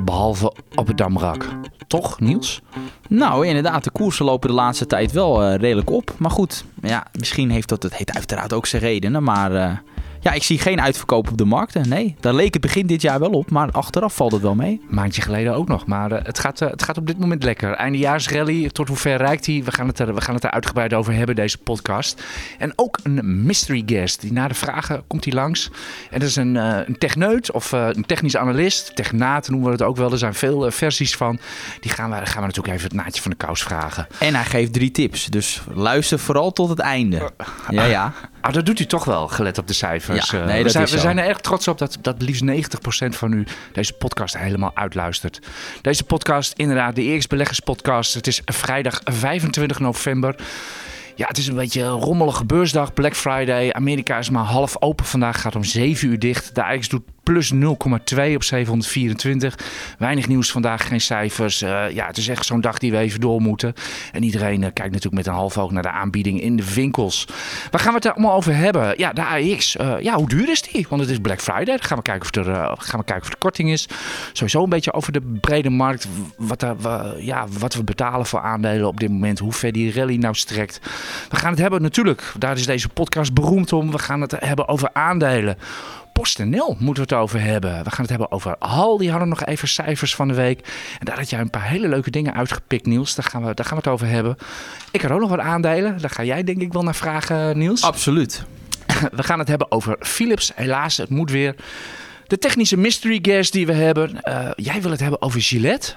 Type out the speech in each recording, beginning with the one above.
behalve op het Damrak. Toch, Niels? Nou, inderdaad, de koersen lopen de laatste tijd wel eh, redelijk op. Maar goed, ja, misschien heeft dat, het heeft uiteraard ook zijn redenen. Maar eh, ja, ik zie geen uitverkoop op de markten. Nee, daar leek het begin dit jaar wel op, maar achteraf valt het wel mee. Maandje geleden ook nog, maar eh, het, gaat, het gaat op dit moment lekker. Eindejaarsrally, tot hoe ver reikt hij? We, gaan het er, we gaan het er uitgebreid over hebben, deze podcast. En ook een mystery guest, die na de vragen komt hij langs. En dat is een, een techneut of een technisch analist, technaat noemen we het ook wel. Er zijn veel versies van. Die gaan we, gaan we natuurlijk even het naadje van de kous vragen. En hij geeft drie tips, dus luister vooral tot het einde. Ja, ja. Ah, dat doet u toch wel, gelet op de cijfers. Ja, nee, we, zijn, we zijn er echt trots op dat, dat liefst 90% van u deze podcast helemaal uitluistert. Deze podcast, inderdaad, de Eerst Beleggers podcast. Het is vrijdag 25 november. Ja, het is een beetje een rommelige beursdag, Black Friday. Amerika is maar half open vandaag, gaat om 7 uur dicht. De AX doet plus 0,2 op 724. Weinig nieuws vandaag, geen cijfers. Uh, ja, het is echt zo'n dag die we even door moeten. En iedereen uh, kijkt natuurlijk met een half oog naar de aanbieding in de winkels. Waar gaan we het allemaal over hebben? Ja, de AX. Uh, ja, hoe duur is die? Want het is Black Friday. Dan gaan we kijken of er, gaan we kijken of er korting is. Sowieso een beetje over de brede markt. Wat, er, ja, wat we betalen voor aandelen op dit moment. Hoe ver die rally nou strekt. We gaan het hebben natuurlijk. Daar is deze podcast beroemd om. We gaan het hebben over aandelen. PostNL moeten we het over hebben. We gaan het hebben over HAL. Die hadden nog even cijfers van de week. En daar had jij een paar hele leuke dingen uitgepikt, Niels. Daar gaan we, daar gaan we het over hebben. Ik had ook nog wat aandelen. Daar ga jij denk ik wel naar vragen, Niels. Absoluut. We gaan het hebben over Philips. Helaas, het moet weer. De technische mystery guest die we hebben. Uh, jij wil het hebben over Gillette.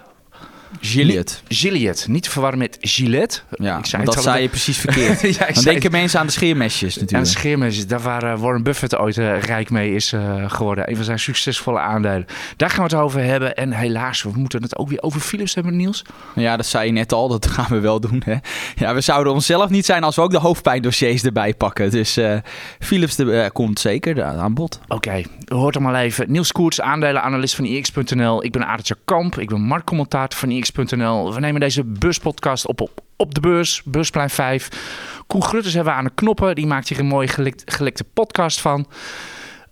Gillette. Gillette. Niet te verwarren met Gillette. Ja, ik zei dat zei je precies verkeerd. ja, Dan denken mensen aan de scheermesjes natuurlijk. Aan de scheermesjes. Daar waar uh, Warren Buffett ooit uh, rijk mee is uh, geworden. Een van zijn succesvolle aandelen. Daar gaan we het over hebben. En helaas, we moeten het ook weer over Philips hebben, Niels. Ja, dat zei je net al. Dat gaan we wel doen. Hè? Ja, we zouden onszelf niet zijn als we ook de hoofdpijndossiers erbij pakken. Dus Philips de, komt zeker aan bod. Oké, okay. Hoort maar even. Niels Koerts, aandelenanalist van IX.nl. Ik ben Aartje Kamp. Ik ben marktcommentator van IX we nemen deze buspodcast op, op op de beurs, beursplein 5. Koen Grutters hebben we aan de knoppen. Die maakt hier een mooie gelekte podcast van.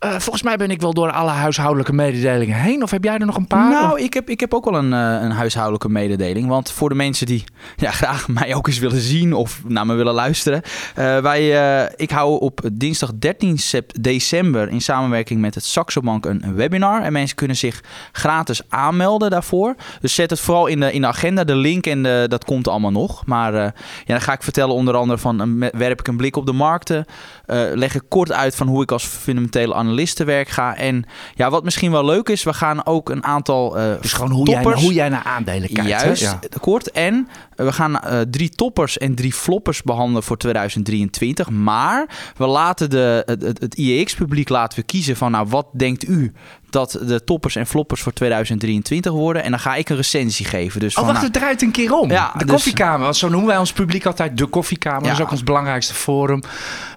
Uh, volgens mij ben ik wel door alle huishoudelijke mededelingen heen. Of heb jij er nog een paar? Nou, ik heb, ik heb ook wel een, uh, een huishoudelijke mededeling. Want voor de mensen die ja, graag mij ook eens willen zien of naar me willen luisteren. Uh, wij, ik hou op dinsdag 13 december in samenwerking met het Saxo Bank een, een, webinar. En mensen kunnen zich gratis aanmelden daarvoor. Dus zet het vooral in de, in de agenda, de link en de, dat komt allemaal nog. Maar ja, dan ga ik vertellen onder andere van werp ik een blik op de markten. leg ik kort uit van hoe ik als fundamentele analistenwerk ga. En ja, wat misschien wel leuk is, we gaan ook een aantal. Uh, dus gewoon hoe jij, hoe jij naar aandelen kijkt. Juist, ja. kort. En we gaan uh, drie toppers en drie floppers behandelen voor 2023. Maar we laten de, het, het, het IEX-publiek laten we kiezen van, nou, wat denkt u dat de toppers en floppers voor 2023 worden. En dan ga ik een recensie geven. Dus oh, wacht, nou, het draait een keer om. Ja, de dus, koffiekamer, want zo noemen wij ons publiek altijd de koffiekamer. Ja. Dat is ook ons belangrijkste forum.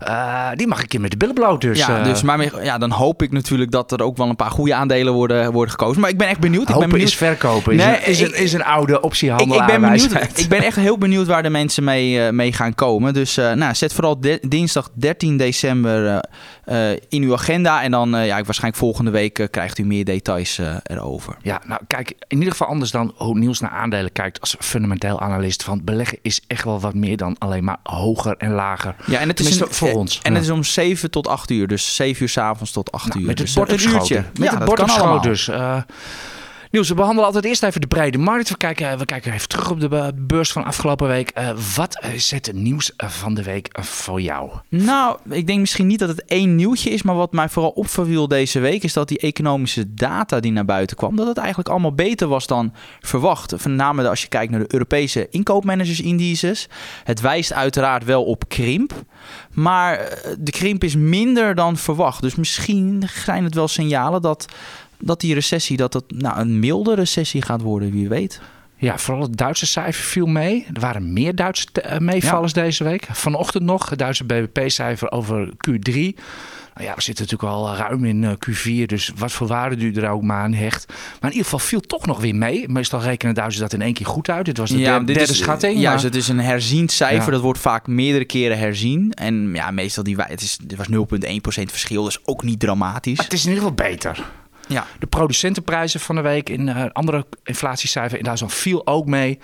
Uh, die mag ik in met de billen bloot. Dus, ja, uh, dus maar ja, dan hoop ik natuurlijk dat er ook wel een paar goede aandelen worden, worden gekozen. Maar ik ben echt benieuwd. Hopen ik ben benieuwd. is verkopen. Is, Nee, een, is, een, is een oude optiehandel Ik, ik, ben benieuwd, ik ben echt heel benieuwd waar de mensen mee, eh, mee gaan komen. Dus eh, nou, zet vooral de- dinsdag 13 december eh, in uw agenda. En dan, ja, waarschijnlijk volgende week krijgt u meer details erover. Ja, nou kijk, in ieder geval anders dan hoe Niels naar aandelen kijkt als fundamenteel analist. Van beleggen is echt wel wat meer dan alleen maar hoger en lager. Ja, en het is een- voor ons. En Ja. het is om 7 tot 8 uur. Dus 7 uur s'avonds tot 8 Nou, uur. met het dus bord een uurtje. Met ja, het bord kan allemaal. dus. Niels, we behandelen altijd eerst even de brede markt. We kijken, we kijken even terug op de be- beurs van afgelopen week. Eh, wat eh, is het nieuws eh, van de week eh, voor jou? Nou, ik denk misschien niet dat het één nieuwtje is, maar wat mij vooral opviel deze week is dat die economische data die naar buiten kwam, dat het eigenlijk allemaal beter was dan verwacht. Name als je kijkt naar de Europese inkoopmanagersindices. Het wijst uiteraard wel op krimp, maar eh, de krimp is minder dan verwacht. Dus misschien zijn het wel signalen dat, dat die recessie, dat het nou, een milde recessie gaat worden, wie weet. Ja, vooral het Duitse cijfer viel mee. Er waren meer Duitse uh, meevallers deze week. Vanochtend nog het Duitse BBP-cijfer over Q3. Nou ja, we zitten natuurlijk al ruim in uh, Q4, dus wat voor waarde u er ook maar aan hecht. Maar in ieder geval viel toch nog weer mee. Meestal rekenen Duitsers dat in één keer goed uit. Dit was de ja, derde, is, schatting. Juist, het is een herziend cijfer. Dat wordt vaak meerdere keren herzien. En ja, meestal die, het, is, het was 0,1% verschil, dus ook niet dramatisch. Maar het is in ieder geval beter. Ja. De producentenprijzen van de week in uh, andere inflatiecijfer in Duitsland viel ook mee.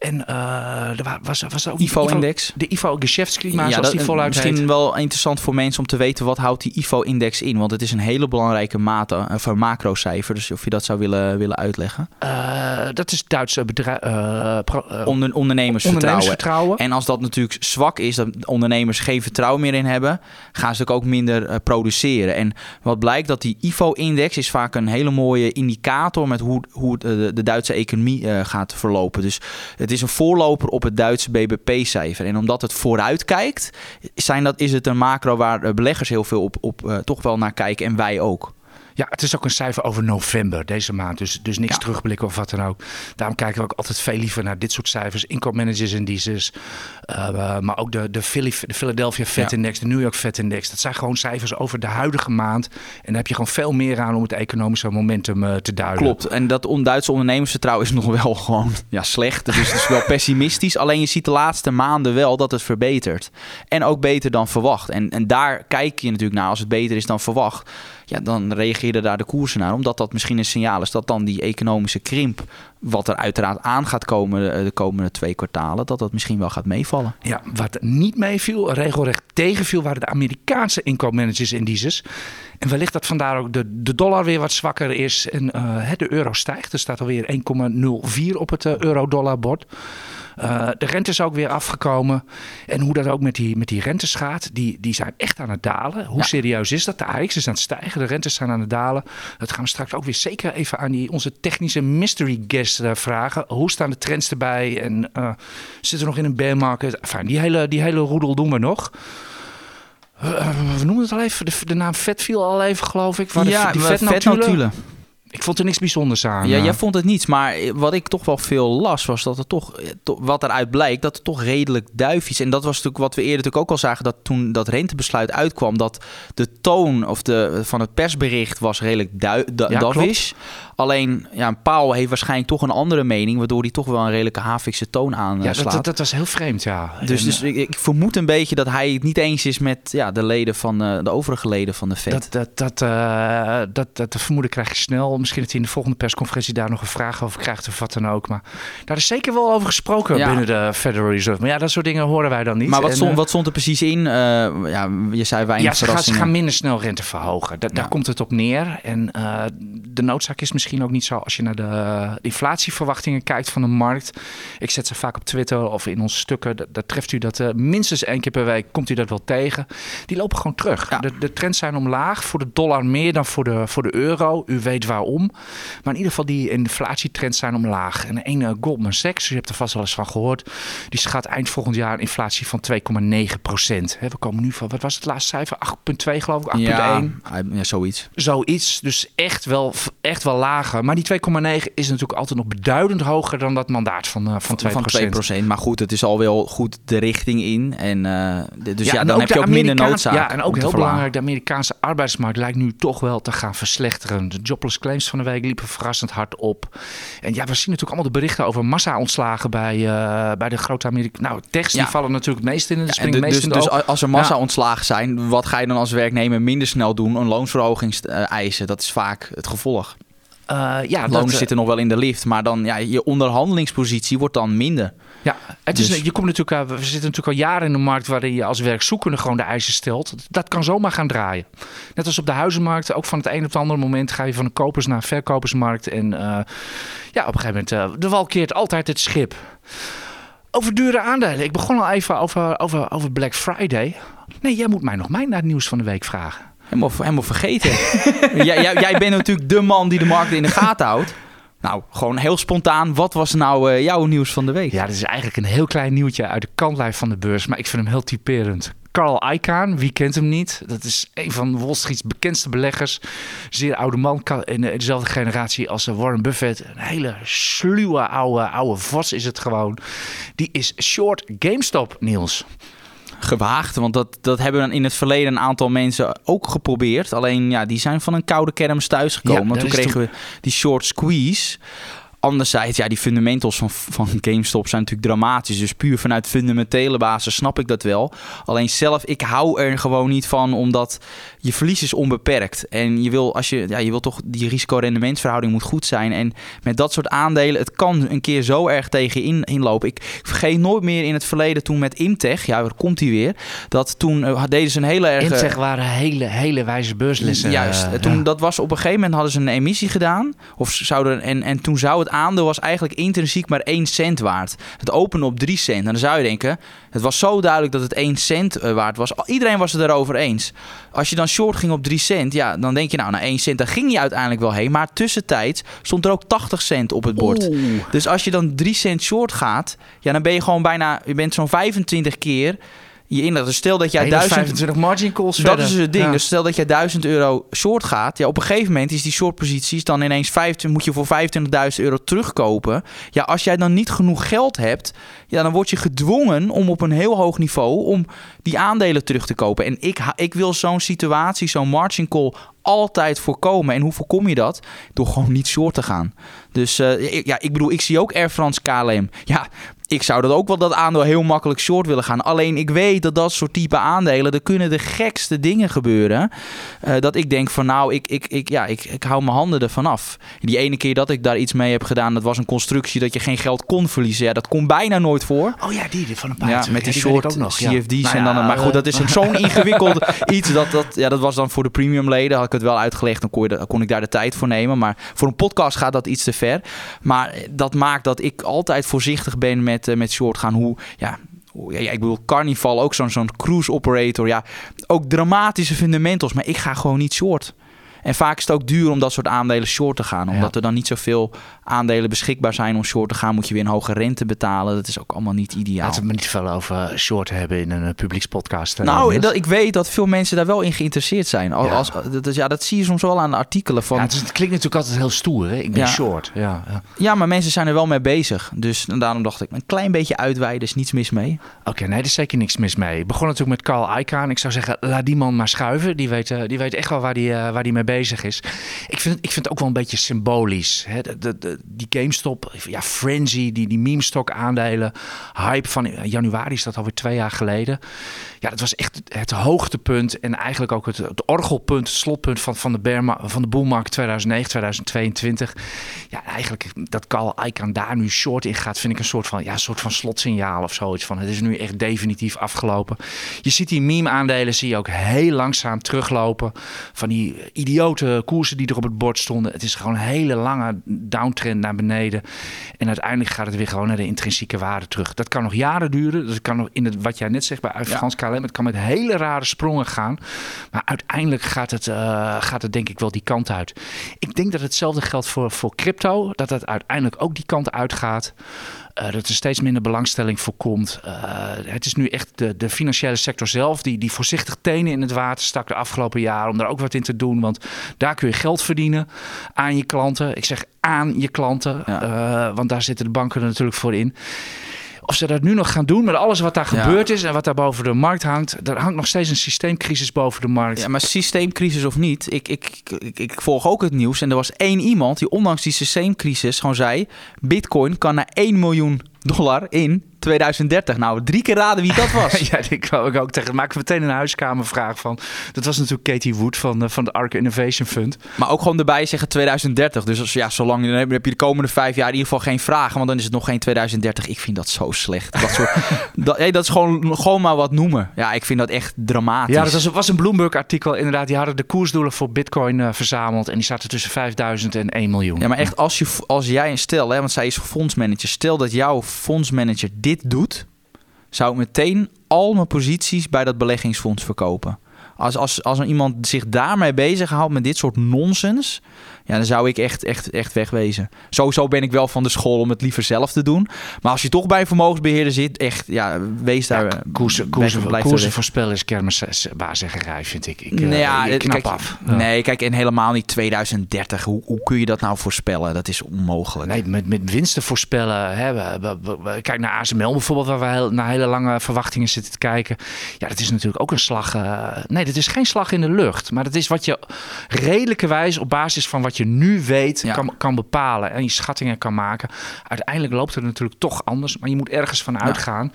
En uh, er was, was er ook IFO-index. De IFO-geschäftsklima, ja, zoals die voluit Misschien heet. wel interessant voor mensen om te weten wat houdt die IFO-index in. Want het is een hele belangrijke mate voor macrocijfer. Dus of je dat zou willen, willen uitleggen. Uh, dat is Duitse bedrijf, uh, Onder, ondernemersvertrouwen. En als dat natuurlijk zwak is, dat ondernemers geen vertrouwen meer in hebben, gaan ze ook minder produceren. En wat blijkt dat die IFO-index is vaak een hele mooie indicator met hoe, hoe de, de Duitse economie gaat verlopen. Dus het het is een voorloper op het Duitse BBP-cijfer. En omdat het vooruit kijkt, zijn dat, is het een macro waar beleggers heel veel op, op uh, toch wel naar kijken en wij ook. Ja, het is ook een cijfer over november deze maand. Dus, dus niks terugblikken of wat dan ook. Daarom kijken we ook altijd veel liever naar dit soort cijfers. Income managers indices. Uh, maar ook de, de, Philadelphia Fed Index, de New York Fed Index. Dat zijn gewoon cijfers over de huidige maand. En daar heb je gewoon veel meer aan om het economische momentum uh, te duiden. Klopt. En dat on Duitse ondernemersvertrouwen is nog wel gewoon ja, slecht. Dus het is wel pessimistisch. Alleen je ziet de laatste maanden wel dat het verbetert. En ook beter dan verwacht. En, en daar kijk je natuurlijk naar als het beter is dan verwacht ja, dan reageerden daar de koersen naar. Omdat dat misschien een signaal is dat dan die economische krimp, wat er uiteraard aan gaat komen de, de komende twee kwartalen, dat dat misschien wel gaat meevallen. Ja, wat niet meeviel, regelrecht tegenviel, waren de Amerikaanse inkoopmanagers indices. En wellicht dat vandaar ook de, de dollar weer wat zwakker is en uh, de euro stijgt. Er staat alweer 1,04 op het uh, euro-dollar bord. Uh, de rente is ook weer afgekomen. En hoe dat ook met die, met die rentes gaat, die, die zijn echt aan het dalen. Hoe serieus is dat? De AX is aan het stijgen, de rentes zijn aan het dalen. Dat gaan we straks ook weer zeker even aan die, onze technische mystery guest uh, vragen. Hoe staan de trends erbij? En uh, zitten we nog in een bear market? Enfin, die hele, die hele roedel doen we nog. we noemen het al even, de, de naam vet viel al even geloof ik. Waar ja, de, die vetnotulen. Ik vond er niks bijzonders aan. Ja, jij vond het niets. Maar wat ik toch wel veel las, was dat er toch, wat eruit blijkt, dat het toch redelijk duif En dat was natuurlijk wat we eerder natuurlijk ook al zagen, dat toen dat rentebesluit uitkwam, dat de toon of de, van het persbericht was redelijk duif. Alleen, ja, een Paul heeft waarschijnlijk toch een andere mening, waardoor hij toch wel een redelijke Havikse toon aanslaat. Ja, dat, dat, was heel vreemd, ja. Dus, dus ik, ik, vermoed een beetje dat hij het niet eens is met ja, de leden van uh, de overige leden van de Fed. Dat, dat, dat, uh, dat, dat, vermoeden krijg je snel. Misschien dat hij in de volgende persconferentie daar nog een vraag over krijgt of wat dan ook. Maar daar is zeker wel over gesproken binnen de Federal Reserve. Maar ja, dat soort dingen horen wij dan niet. Maar wat, stond, wat stond er precies in? Ja, je zei weinig Ja, ze gaan, ze gaan, minder snel rente verhogen. daar komt het op neer. En de noodzaak is misschien misschien ook niet zo als je naar de inflatieverwachtingen kijkt van de markt. Ik zet ze vaak op Twitter of in onze stukken. Dat, treft u dat uh, minstens één keer per week komt u dat wel tegen. Die lopen gewoon terug. De, de trends zijn omlaag. Voor de dollar meer dan voor de, voor de euro. U weet waarom. Maar in ieder geval die inflatietrends zijn omlaag. En een uh, Goldman Sachs, u hebt er vast wel eens van gehoord. Die schat eind volgend jaar een inflatie van 2,9 procent. We komen nu van, wat was het laatste cijfer? 8,2 geloof ik, 8,1. Ja, ja, zoiets. Zoiets. Dus echt wel, echt wel laag maar die 2,9 is natuurlijk altijd nog beduidend hoger dan dat mandaat van, uh, van 2%. Van 2%. Maar goed, het is al wel goed de richting in. En, uh, dus ja, dan heb je ook minder noodzaak. Ja, en ook heel belangrijk, de Amerikaanse arbeidsmarkt lijkt nu toch wel te gaan verslechteren. De jobless claims van de week liepen verrassend hard op. En ja, we zien natuurlijk allemaal de berichten over massa-ontslagen bij, uh, bij de grote Amerikaanse... Nou, techs die vallen natuurlijk het meest in de spring. dus, dus als er massa-ontslagen zijn, wat ga je dan als werknemer minder snel doen? Een loonsverhoging eisen, dat is vaak het gevolg. Uh, ja, Lonen dat, zitten nog wel in de lift, maar dan ja, je onderhandelingspositie wordt dan minder. Ja, het is, dus- je komt natuurlijk, we zitten natuurlijk al jaren in de markt waarin je als werkzoekende gewoon de eisen stelt. Dat kan zomaar gaan draaien. Net als op de huizenmarkt, ook van het een op het andere moment ga je van de kopers naar verkopersmarkt. En uh, ja, op een gegeven moment, uh, de wal keert altijd het schip. Over dure aandelen. Ik begon al even over, over, over Black Friday. Nee, jij moet mij nog mij naar het nieuws van de week vragen. Helemaal, helemaal vergeten. jij, jij, jij, bent natuurlijk de man die de markt in de gaten houdt. Nou, gewoon heel spontaan. Wat was nou uh, jouw nieuws van de week? Ja, dit is eigenlijk een heel klein nieuwtje uit de kantlijf van de beurs. Maar ik vind hem heel typerend. Carl Icahn, wie kent hem niet? Dat is een van Wall Street's bekendste beleggers. Zeer oude man, in dezelfde generatie als Warren Buffett. Een hele sluwe oude, oude vos is het gewoon. Die is short GameStop, Niels gewaagd. Want dat, dat hebben in het verleden een aantal mensen ook geprobeerd. Alleen ja, die zijn van een koude kermis thuisgekomen. Ja, toen kregen we die short squeeze. Anderzijds, ja, die fundamentals van, van GameStop zijn natuurlijk dramatisch. Dus puur vanuit fundamentele basis snap ik dat wel. Alleen zelf, ik hou er gewoon niet van, omdat je verlies is onbeperkt. En je wil, als je, ja, je wil toch, die risico-rendementsverhouding moet goed zijn. En met dat soort aandelen, het kan een keer zo erg tegen in, inlopen. Ik vergeet nooit meer in het verleden toen met Imtech, ja, waar komt hij weer? Dat toen uh, deden ze een hele erg... Imtech waren hele, hele wijze beurslessen. Juist, uh, toen, dat was op een gegeven moment hadden ze een emissie gedaan. Of zouden, en, en toen zou het aandeel was eigenlijk intrinsiek maar 1 cent waard. Het opende op 3 cent. En dan zou je denken, het was zo duidelijk dat het 1 cent eh, waard was. Iedereen was het erover eens. Als je dan short ging op 3 cent, ja, dan denk je nou, naar 1 cent, daar ging je uiteindelijk wel heen. Maar tussentijds stond er ook 80 cent op het bord. Dus als je dan 3 cent short gaat, ja, dan ben je gewoon bijna, je bent zo'n 25 keer je inlegt. Dus stel dat jij 25 margin calls Dat is het ding. Dus stel dat jij 1000 euro short gaat. Ja, op een gegeven moment is die short posities dan ineens 25, moet je voor 25.000 euro terugkopen. Ja, als jij dan niet genoeg geld hebt, ja, dan word je gedwongen om op een heel hoog niveau om die aandelen terug te kopen. En ik, ik wil zo'n situatie, zo'n margin call altijd voorkomen. En hoe voorkom je dat? Door gewoon niet short te gaan. Dus uh, ja, ik bedoel, ik zie ook Air France KLM. Ja, ik zou dat ook wel dat aandeel heel makkelijk short willen gaan. Alleen ik weet dat dat soort type aandelen, er kunnen de gekste dingen gebeuren. Uh, dat ik denk van nou, ik, ik, ik, ja, ik, ik hou mijn handen ervan af. Die ene keer dat ik daar iets mee heb gedaan, dat was een constructie dat je geen geld kon verliezen. Ja, dat komt bijna nooit voor. Oh ja, die, van een paar ja, met die, die soort ook nog. CFD's nou en dan. maar goed, dat is zo'n ingewikkeld iets. Dat, dat, ja, dat was dan voor de premium leden. Had ik het wel uitgelegd, dan kon, je, kon ik daar de tijd voor nemen. Maar voor een podcast gaat dat iets te ver. Maar dat maakt dat ik altijd voorzichtig ben met, uh, met short gaan. Hoe, ja, ja, ik bedoel, Carnival, ook zo'n zo'n cruise operator. Ja, ook dramatische fundamentals. Maar ik ga gewoon niet short. En vaak is het ook duur om dat soort aandelen short te gaan. Omdat er dan niet zoveel aandelen beschikbaar zijn om short te gaan, moet je weer een hoge rente betalen. Dat is ook allemaal niet ideaal. Laten we niet veel over short hebben in een publiekspodcast. Eh, nou, dat, ik weet dat veel mensen daar wel in geïnteresseerd zijn. Als, ja. dat, ja, dat zie je soms wel aan de artikelen van. Ja, het, klinkt natuurlijk altijd heel stoer. Hè? Ik ben short. Ja, ja. ja, maar mensen zijn er wel mee bezig. Dus daarom dacht ik, een klein beetje uitweiden is niets mis mee. Oké, nee, er is zeker niks mis mee. Ik begon natuurlijk met Carl Icahn. Ik zou zeggen, laat die man maar schuiven. Die weet, die weet echt wel waar die, waar die mee bezig is. Ik vind, ik vind het ook wel een beetje symbolisch. Hè? De, de, die GameStop, ja, Frenzy, die, die meme stock aandelen. Hype van januari is dat alweer twee jaar geleden. Ja, dat was echt het hoogtepunt en eigenlijk ook het, orgelpunt, het slotpunt van, van de, Berma, van de boelmarkt 2009, 2022. Ja, eigenlijk dat Carl Icahn daar nu short in gaat, vind ik een soort van, ja, soort van slotsignaal of zoiets van. Het is nu echt definitief afgelopen. Je ziet die meme aandelen, zie je ook heel langzaam teruglopen. Van die koersen die er op het bord stonden. Het is gewoon een hele lange downtrend naar beneden. En uiteindelijk gaat het weer gewoon naar de intrinsieke waarde terug. Dat kan nog jaren duren. Dat kan nog in het, wat jij net zegt bij Frans KLM. Het kan met hele rare sprongen gaan. Maar uiteindelijk gaat het, uh, gaat het denk ik wel die kant uit. Ik denk dat hetzelfde geldt voor, voor crypto. Dat het uiteindelijk ook die kant uitgaat. Uh, dat er steeds minder belangstelling voor komt. Uh, het is nu echt de, de financiële sector zelf die, die voorzichtig tenen in het water stak de afgelopen jaren om daar ook wat in te doen. Want daar kun je geld verdienen aan je klanten. Ik zeg aan je klanten, ja. uh, want daar zitten de banken er natuurlijk voor in. Of ze dat nu nog gaan doen met alles wat daar ja. gebeurd is en wat daar boven de markt hangt. Er hangt nog steeds een systeemcrisis boven de markt. Ja, maar systeemcrisis of niet, ik, ik, ik, ik volg ook het nieuws. En er was één iemand die ondanks die systeemcrisis gewoon zei... Bitcoin kan naar 1 miljoen dollar in 2030. Nou, drie keer raden wie dat was. ja, ik wou ik ook tegen. Maak meteen een huiskamervraag van. Dat was natuurlijk Katie Wood van, uh, van de Arc Innovation Fund. Maar ook gewoon erbij zeggen 2030. Dus als, ja, zolang dan heb je de komende vijf jaar in ieder geval geen vragen. Want dan is het nog geen 2030. Ik vind dat zo slecht. Dat, soort, dat, hey, dat is gewoon, gewoon maar wat noemen. Ja, ik vind dat echt dramatisch. Ja, dat was, was een Bloomberg-artikel. Inderdaad, die hadden de koersdoelen voor Bitcoin uh, verzameld. En die zaten tussen 5000 en 1 miljoen. Ja, maar echt als, je, als jij een stel, hè, want zij is fondsmanager. Stel dat jouw fondsmanager dit doet zou ik meteen al mijn posities bij dat beleggingsfonds verkopen. Als, als, als iemand zich daarmee bezighoudt met dit soort nonsens, ja, dan zou ik echt, echt, echt wegwezen. Sowieso ben ik wel van de school om het liever zelf te doen. Maar als je toch bij een vermogensbeheerder zit, echt, ja, wees daar. Ja, koersen, weg- koersen, koersen weg. voorspellen is kermisbaarzeggerij, vind ik. Ik, eh, Nee, ja, ik knap kijk, af. Ja. Nee, kijk, en helemaal niet 2030. Hoe, hoe kun je dat nou voorspellen? Dat is onmogelijk. Nee, met, met winsten voorspellen. Hè. We, we- we- we- kijk naar ASML bijvoorbeeld, waar we heel, naar hele lange verwachtingen zitten te kijken. Ja, dat is natuurlijk ook een slag. eh, nee, dat is geen slag in de lucht. Maar dat is wat je redelijkerwijs op basis van wat je nu weet Ja. kan, kan bepalen. En je schattingen kan maken. Uiteindelijk loopt het natuurlijk toch anders. Maar je moet ergens van uitgaan.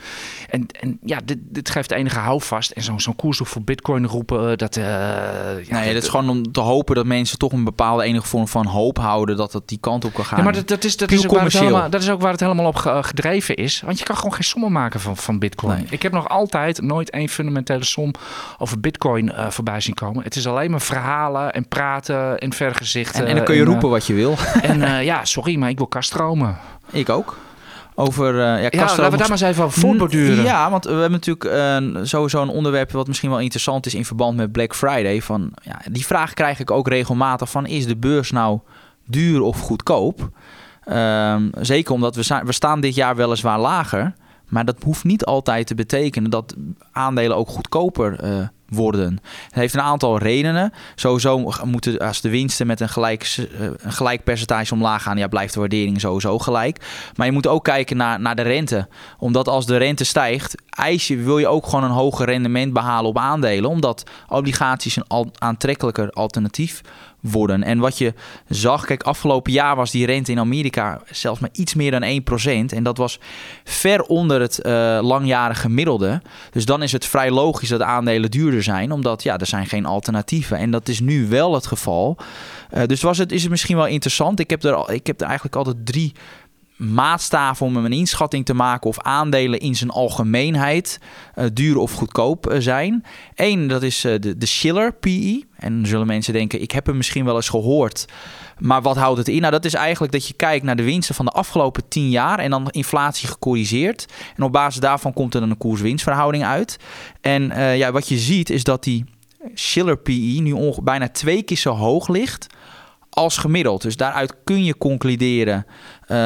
En, en ja, dit, dit geeft enige houvast. En zo'n zo'n koers voor bitcoin roepen, eh, dat... eh, ja, nee, dat is gewoon om te hopen dat mensen toch een bepaalde enige vorm van hoop houden dat het die kant op kan gaan. Ja, maar dat, dat, is, dat, is ook waar het helemaal, dat is ook waar het helemaal op ge- gedreven is. Want je kan gewoon geen sommen maken van, van bitcoin. Nee. Ik heb nog altijd nooit één fundamentele som over bitcoin eh, voorbij zien komen. Het is alleen maar verhalen en praten en vergezichten. en, en dan kun je en, eh, roepen wat je wil. En eh, ja, sorry, maar ik wil kaststromen. ik ook. Over uh, ja, Ja, laten we daar maar eens even over voortborduren. Ja, want we hebben natuurlijk eh, sowieso een onderwerp wat misschien wel interessant is in verband met Black Friday. Van, ja, die vraag krijg ik ook regelmatig van is de beurs nou duur of goedkoop? Ehm, zeker omdat we, we staan dit jaar weliswaar lager. Maar dat hoeft niet altijd te betekenen dat aandelen ook goedkoper eh, worden. Het heeft een aantal redenen. Sowieso moeten als de winsten met een gelijk, eh, een gelijk percentage omlaag gaan, ja, blijft de waardering sowieso gelijk. Maar je moet ook kijken naar, naar de rente. Omdat als de rente stijgt, eis wil je ook gewoon een hoger rendement behalen op aandelen. Omdat obligaties een aantrekkelijker alternatief worden. En wat je zag, kijk, afgelopen jaar was die rente in Amerika zelfs maar iets meer dan 1%. En dat was ver onder het eh, langjarige gemiddelde. Dus dan is het vrij logisch dat aandelen duurder zijn, omdat ja, er zijn geen alternatieven. En dat is nu wel het geval. Eh, dus was het, is het misschien wel interessant. Ik heb er, ik heb er eigenlijk altijd drie maatstaven om een inschatting te maken of aandelen in zijn algemeenheid eh, duur of goedkoop eh, zijn. Eén, dat is eh, de, de Schiller PE. En dan zullen mensen denken, ik heb hem misschien wel eens gehoord. Maar wat houdt het in? Nou, dat is eigenlijk dat je kijkt naar de winsten van de afgelopen 10 jaar en dan inflatie gecorrigeerd. En op basis daarvan komt er dan een koers-winstverhouding uit. En ja, wat je ziet is dat die Schiller PE nu bijna twee keer zo hoog ligt als gemiddeld. Dus daaruit kun je concluderen eh,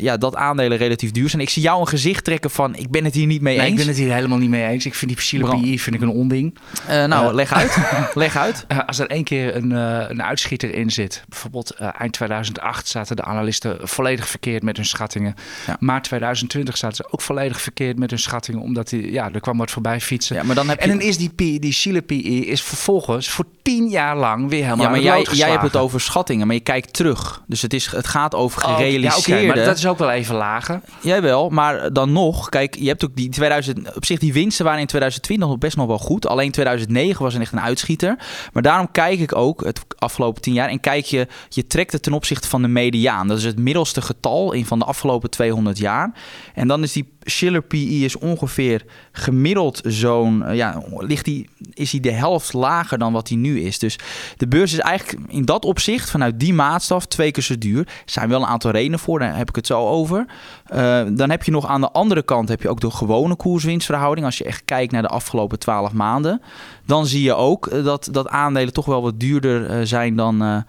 ja, dat aandelen relatief duur zijn. Ik zie jou een gezicht trekken van ik ben het hier niet mee Nee, eens. ik ben het hier helemaal niet mee eens. Ik vind die fossiele. PI vind ik een onding. Eh, nou, Eh. leg uit. leg uit. Als er één keer een, een uitschieter in zit, bijvoorbeeld eind 2008 zaten de analisten volledig verkeerd met hun schattingen. Ja. Maart 2020 zaten ze ook volledig verkeerd met hun schattingen, omdat die, ja, er kwam wat voorbij fietsen. Ja, maar dan heb je... En dan is die, PI, die Chile PI is vervolgens voor tien jaar lang weer helemaal ja, maar jij, hebt het over schattingen, maar je kijkt terug. Dus het, is, het gaat over Oh, ja, maar dat is ook wel even lager. Jawel, maar dan nog, kijk, je hebt ook die 2000, op zich die winsten waren in 2020 nog best nog wel goed. Alleen 2009 was een echt een uitschieter. Maar daarom kijk ik ook het afgelopen 10 jaar en kijk je, je trekt het ten opzichte van de mediaan. Dat is het middelste getal in van de afgelopen 200 jaar. En dan is die Schiller PE is ongeveer gemiddeld zo'n, eh, ja, ligt die, is die de helft lager dan wat die nu is. Dus de beurs is eigenlijk in dat opzicht, vanuit die maatstaf, twee keer zo duur. Er zijn wel een aantal redenen voor, daar heb ik het zo over. Uh, dan heb je nog aan de andere kant heb je ook de gewone koerswinstverhouding. Als je echt kijkt naar de afgelopen 12 maanden, dan zie je ook uh, dat, dat aandelen toch wel wat duurder uh, zijn dan,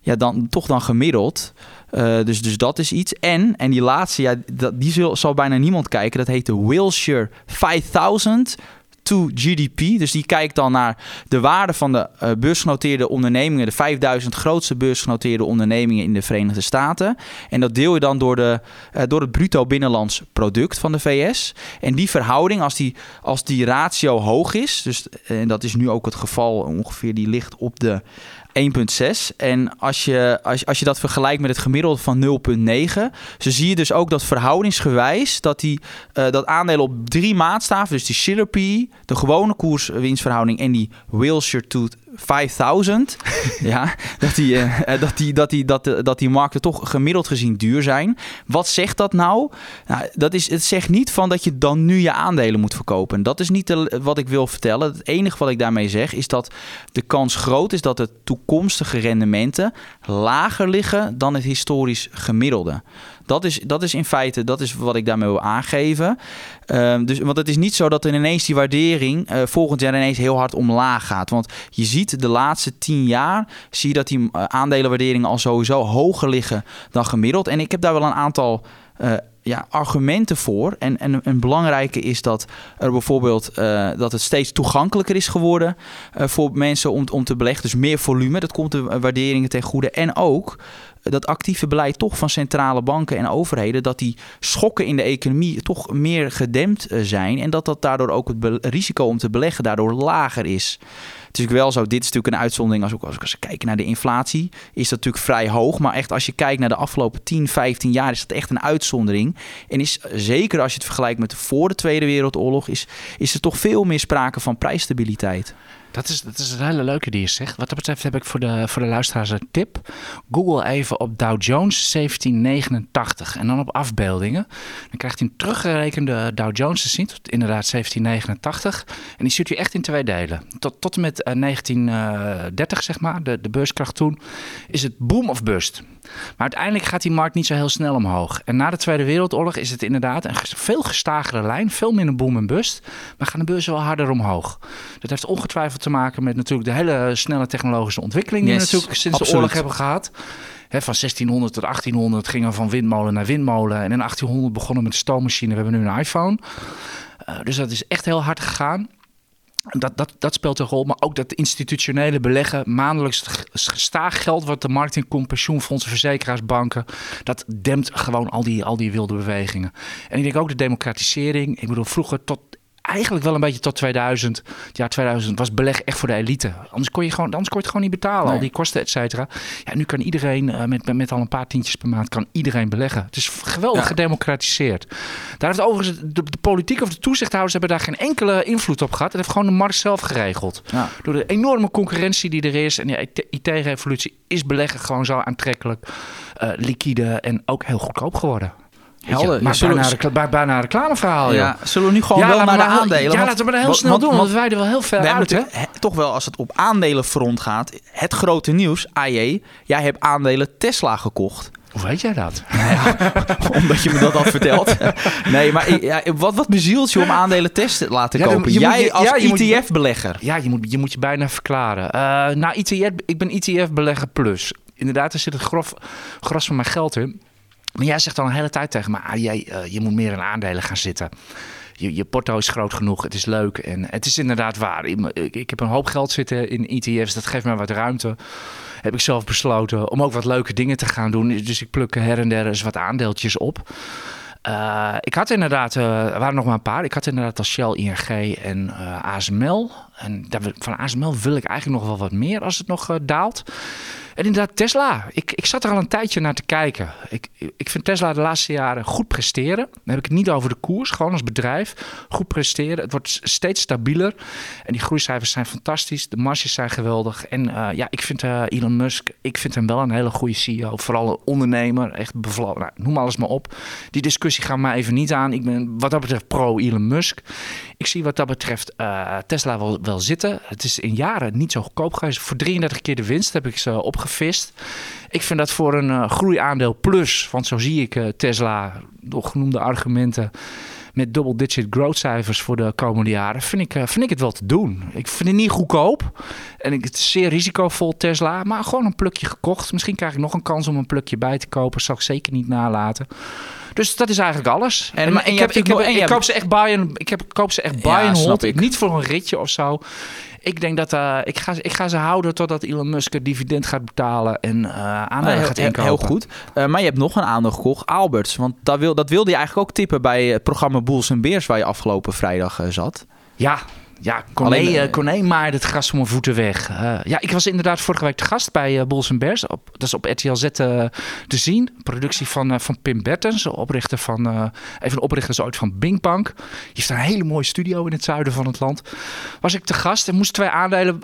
ja, dan, toch dan gemiddeld. Dus, dus dat is iets. En, en die laatste, ja, dat, die zal bijna niemand kijken. Dat heet de Wilshire 5000 to GDP. Dus die kijkt dan naar de waarde van de uh, beursgenoteerde ondernemingen, de 5000 grootste beursgenoteerde ondernemingen in de Verenigde Staten. En dat deel je dan door, de, uh, door het bruto binnenlands product van de VS. En die verhouding, als die, als die ratio hoog is, dus en dat is nu ook het geval ongeveer, die ligt op de 1,6. En als je, als, als je dat vergelijkt met het gemiddelde van 0,9, zo zie je dus ook dat verhoudingsgewijs dat, die, uh, dat aandelen op drie maatstaven, dus die PE, de gewone koers-winstverhouding en die Wilshire 5000, ja, dat die, uh, dat, die, dat, die, dat, dat die markten toch gemiddeld gezien duur zijn. Wat zegt dat nou? nou dat is, het zegt niet van dat je dan nu je aandelen moet verkopen. Dat is niet de, wat ik wil vertellen. Het enige wat ik daarmee zeg is dat de kans groot is dat de toekomstige rendementen lager liggen dan het historisch gemiddelde. Dat is, dat is in feite dat is wat ik daarmee wil aangeven. Ehm, dus, want het is niet zo dat er ineens die waardering uh, volgend jaar ineens heel hard omlaag gaat. Want je ziet de laatste tien jaar zie je dat die uh, aandelenwaarderingen al sowieso hoger liggen dan gemiddeld. En ik heb daar wel een aantal uh, ja, argumenten voor. En, en een belangrijke is dat er bijvoorbeeld dat het steeds toegankelijker is geworden voor mensen om, om te beleggen. Dus meer volume, dat komt de waarderingen ten goede. En ook dat actieve beleid toch van centrale banken en overheden, dat die schokken in de economie toch meer gedempt zijn. En dat dat daardoor ook het risico om te beleggen daardoor lager is. Het is natuurlijk wel zo, dit is natuurlijk een uitzondering. Als, ook, als, we kijken naar de inflatie, is dat natuurlijk vrij hoog. Maar echt, als je kijkt naar de afgelopen 10, 15 jaar, is dat echt een uitzondering. En is zeker als je het vergelijkt met voor de Tweede Wereldoorlog, is, is er toch veel meer sprake van prijsstabiliteit. Dat is, dat is een hele leuke die je zegt. Wat dat betreft heb ik voor de, voor de luisteraars een tip. Google even op Dow Jones 1789 en dan op afbeeldingen. Dan krijgt hij een teruggerekende Dow Jones te zien, inderdaad 1789. En die stuurt hij echt in twee delen. Tot, tot en met 1930, zeg maar, de, de beurskracht toen, is het boom of bust. Maar uiteindelijk gaat die markt niet zo heel snel omhoog. En na de Tweede Wereldoorlog is het inderdaad een veel gestagere lijn, veel minder boom en bust. Maar gaan de beurzen wel harder omhoog. Dat heeft ongetwijfeld te maken met natuurlijk de hele snelle technologische ontwikkeling die we natuurlijk sinds de oorlog hebben gehad. He, van 1600 tot 1800 gingen we van windmolen naar windmolen. En in 1800 begonnen met de stoommachine. We hebben nu een iPhone. Uh, dus dat is echt heel hard gegaan. Dat, dat, dat speelt een rol, maar ook dat institutionele beleggen, maandelijks gestaag geld wat de markt in komt, pensioenfondsen, verzekeraars, banken, dat dempt gewoon al die, al die wilde bewegingen. En ik denk ook de democratisering. Ik bedoel, vroeger tot eigenlijk wel een beetje tot 2000. Het jaar 2000 was beleg echt voor de elite. Anders kon je, gewoon, anders kon je het gewoon niet betalen. Nee. Al die kosten, et cetera. Ja, nu kan iedereen uh, met, met al een paar tientjes per maand kan iedereen beleggen. Het is geweldig ja. gedemocratiseerd. Daar heeft overigens de, de, politiek of de toezichthouders hebben daar geen enkele invloed op gehad. Dat heeft gewoon de markt zelf geregeld. Ja. Door de enorme concurrentie die er is en de IT-revolutie is beleggen gewoon zo aantrekkelijk, uh, liquide en ook heel goedkoop geworden. Helder. Maar bijna, recla bijna een reclameverhaal. Ja, zullen we nu gewoon ja, wel naar de aandelen? Ja, laten we maar heel snel want, doen, want, wij er wel heel ver uit. Hè? Toch wel, als het op aandelenfront gaat, het grote nieuws, AJ, jij hebt aandelen Tesla gekocht. Hoe weet jij dat? Ja, omdat je me dat had verteld. Nee, maar ja, wat, wat bezielt je om aandelen Tesla te laten ja, kopen? jij moet, als ETF-belegger. Ja, je moet, je moet je bijna verklaren. Uh, nou, ETF, ik ben ETF-belegger plus. Inderdaad, er zit het grof, gros van mijn geld in. Maar jij zegt al een hele tijd tegen me, ah, jij, uh, je moet meer in aandelen gaan zitten. Je, je porto is groot genoeg, het is leuk en het is inderdaad waar. Ik, heb een hoop geld zitten in ETF's, dat geeft mij wat ruimte. Heb ik zelf besloten om ook wat leuke dingen te gaan doen. Dus ik pluk her en der eens wat aandeeltjes op. Uh, ik had inderdaad, uh, er waren nog maar een paar. Ik had inderdaad als Shell, ING en uh, ASML. En van ASML wil ik eigenlijk nog wel wat meer als het nog daalt. En inderdaad, Tesla. Ik, ik zat er al een tijdje naar te kijken. Ik, ik vind Tesla de laatste jaren goed presteren. Dan heb ik het niet over de koers, gewoon als bedrijf. Goed presteren. Het wordt steeds stabieler. En die groeicijfers zijn fantastisch. De marges zijn geweldig. En uh, ja, ik vind uh, Elon Musk, ik vind hem wel een hele goede CEO. Vooral een ondernemer. Echt bevlogen. Nou, noem alles maar op. Die discussie gaat mij even niet aan. Ik ben wat dat betreft pro Elon Musk. Ik zie wat dat betreft uh, Tesla wel, wel zitten. Het is in jaren niet zo goedkoop geweest. Voor 33 keer de winst heb ik ze opgegeven gevist. Ik vind dat voor een uh, groeiaandeel plus, want zo zie ik uh, Tesla, door genoemde argumenten, met double-digit growth cijfers voor de komende jaren, vind ik, vind ik het wel te doen. Ik vind het niet goedkoop en ik, het is zeer risicovol Tesla, maar gewoon een plukje gekocht. Misschien krijg ik nog een kans om een plukje bij te kopen, zal ik zeker niet nalaten. Dus dat is eigenlijk alles. En, en, en ik, heb, ik, heb, ik, koop ze echt buy and, ik heb, koop ze echt buy ja, and hold. Ik. Niet voor een ritje of zo. Ik denk dat uh, ik, ga, ik ga ze houden totdat Elon Musk het dividend gaat betalen en uh, aandelen uh, gaat inkopen. Heel goed. maar je hebt nog een aandeel gekocht, Alberts. Want dat, wil, dat wilde je eigenlijk ook tippen bij het programma Bulls en Beers waar je afgelopen vrijdag zat. Ja, ja, Corné, Alleen, Corné maaide het gras van mijn voeten weg. Uh, ja, ik was inderdaad vorige week te gast bij uh, Bulls Bears. Op, dat is op RTL Z uh, te zien. Productie van, van Pim Bertens, oprichter van, een van de oprichters ooit van Binkbank. Je heeft een hele mooie studio in het zuiden van het land. Was ik te gast en moest twee aandelen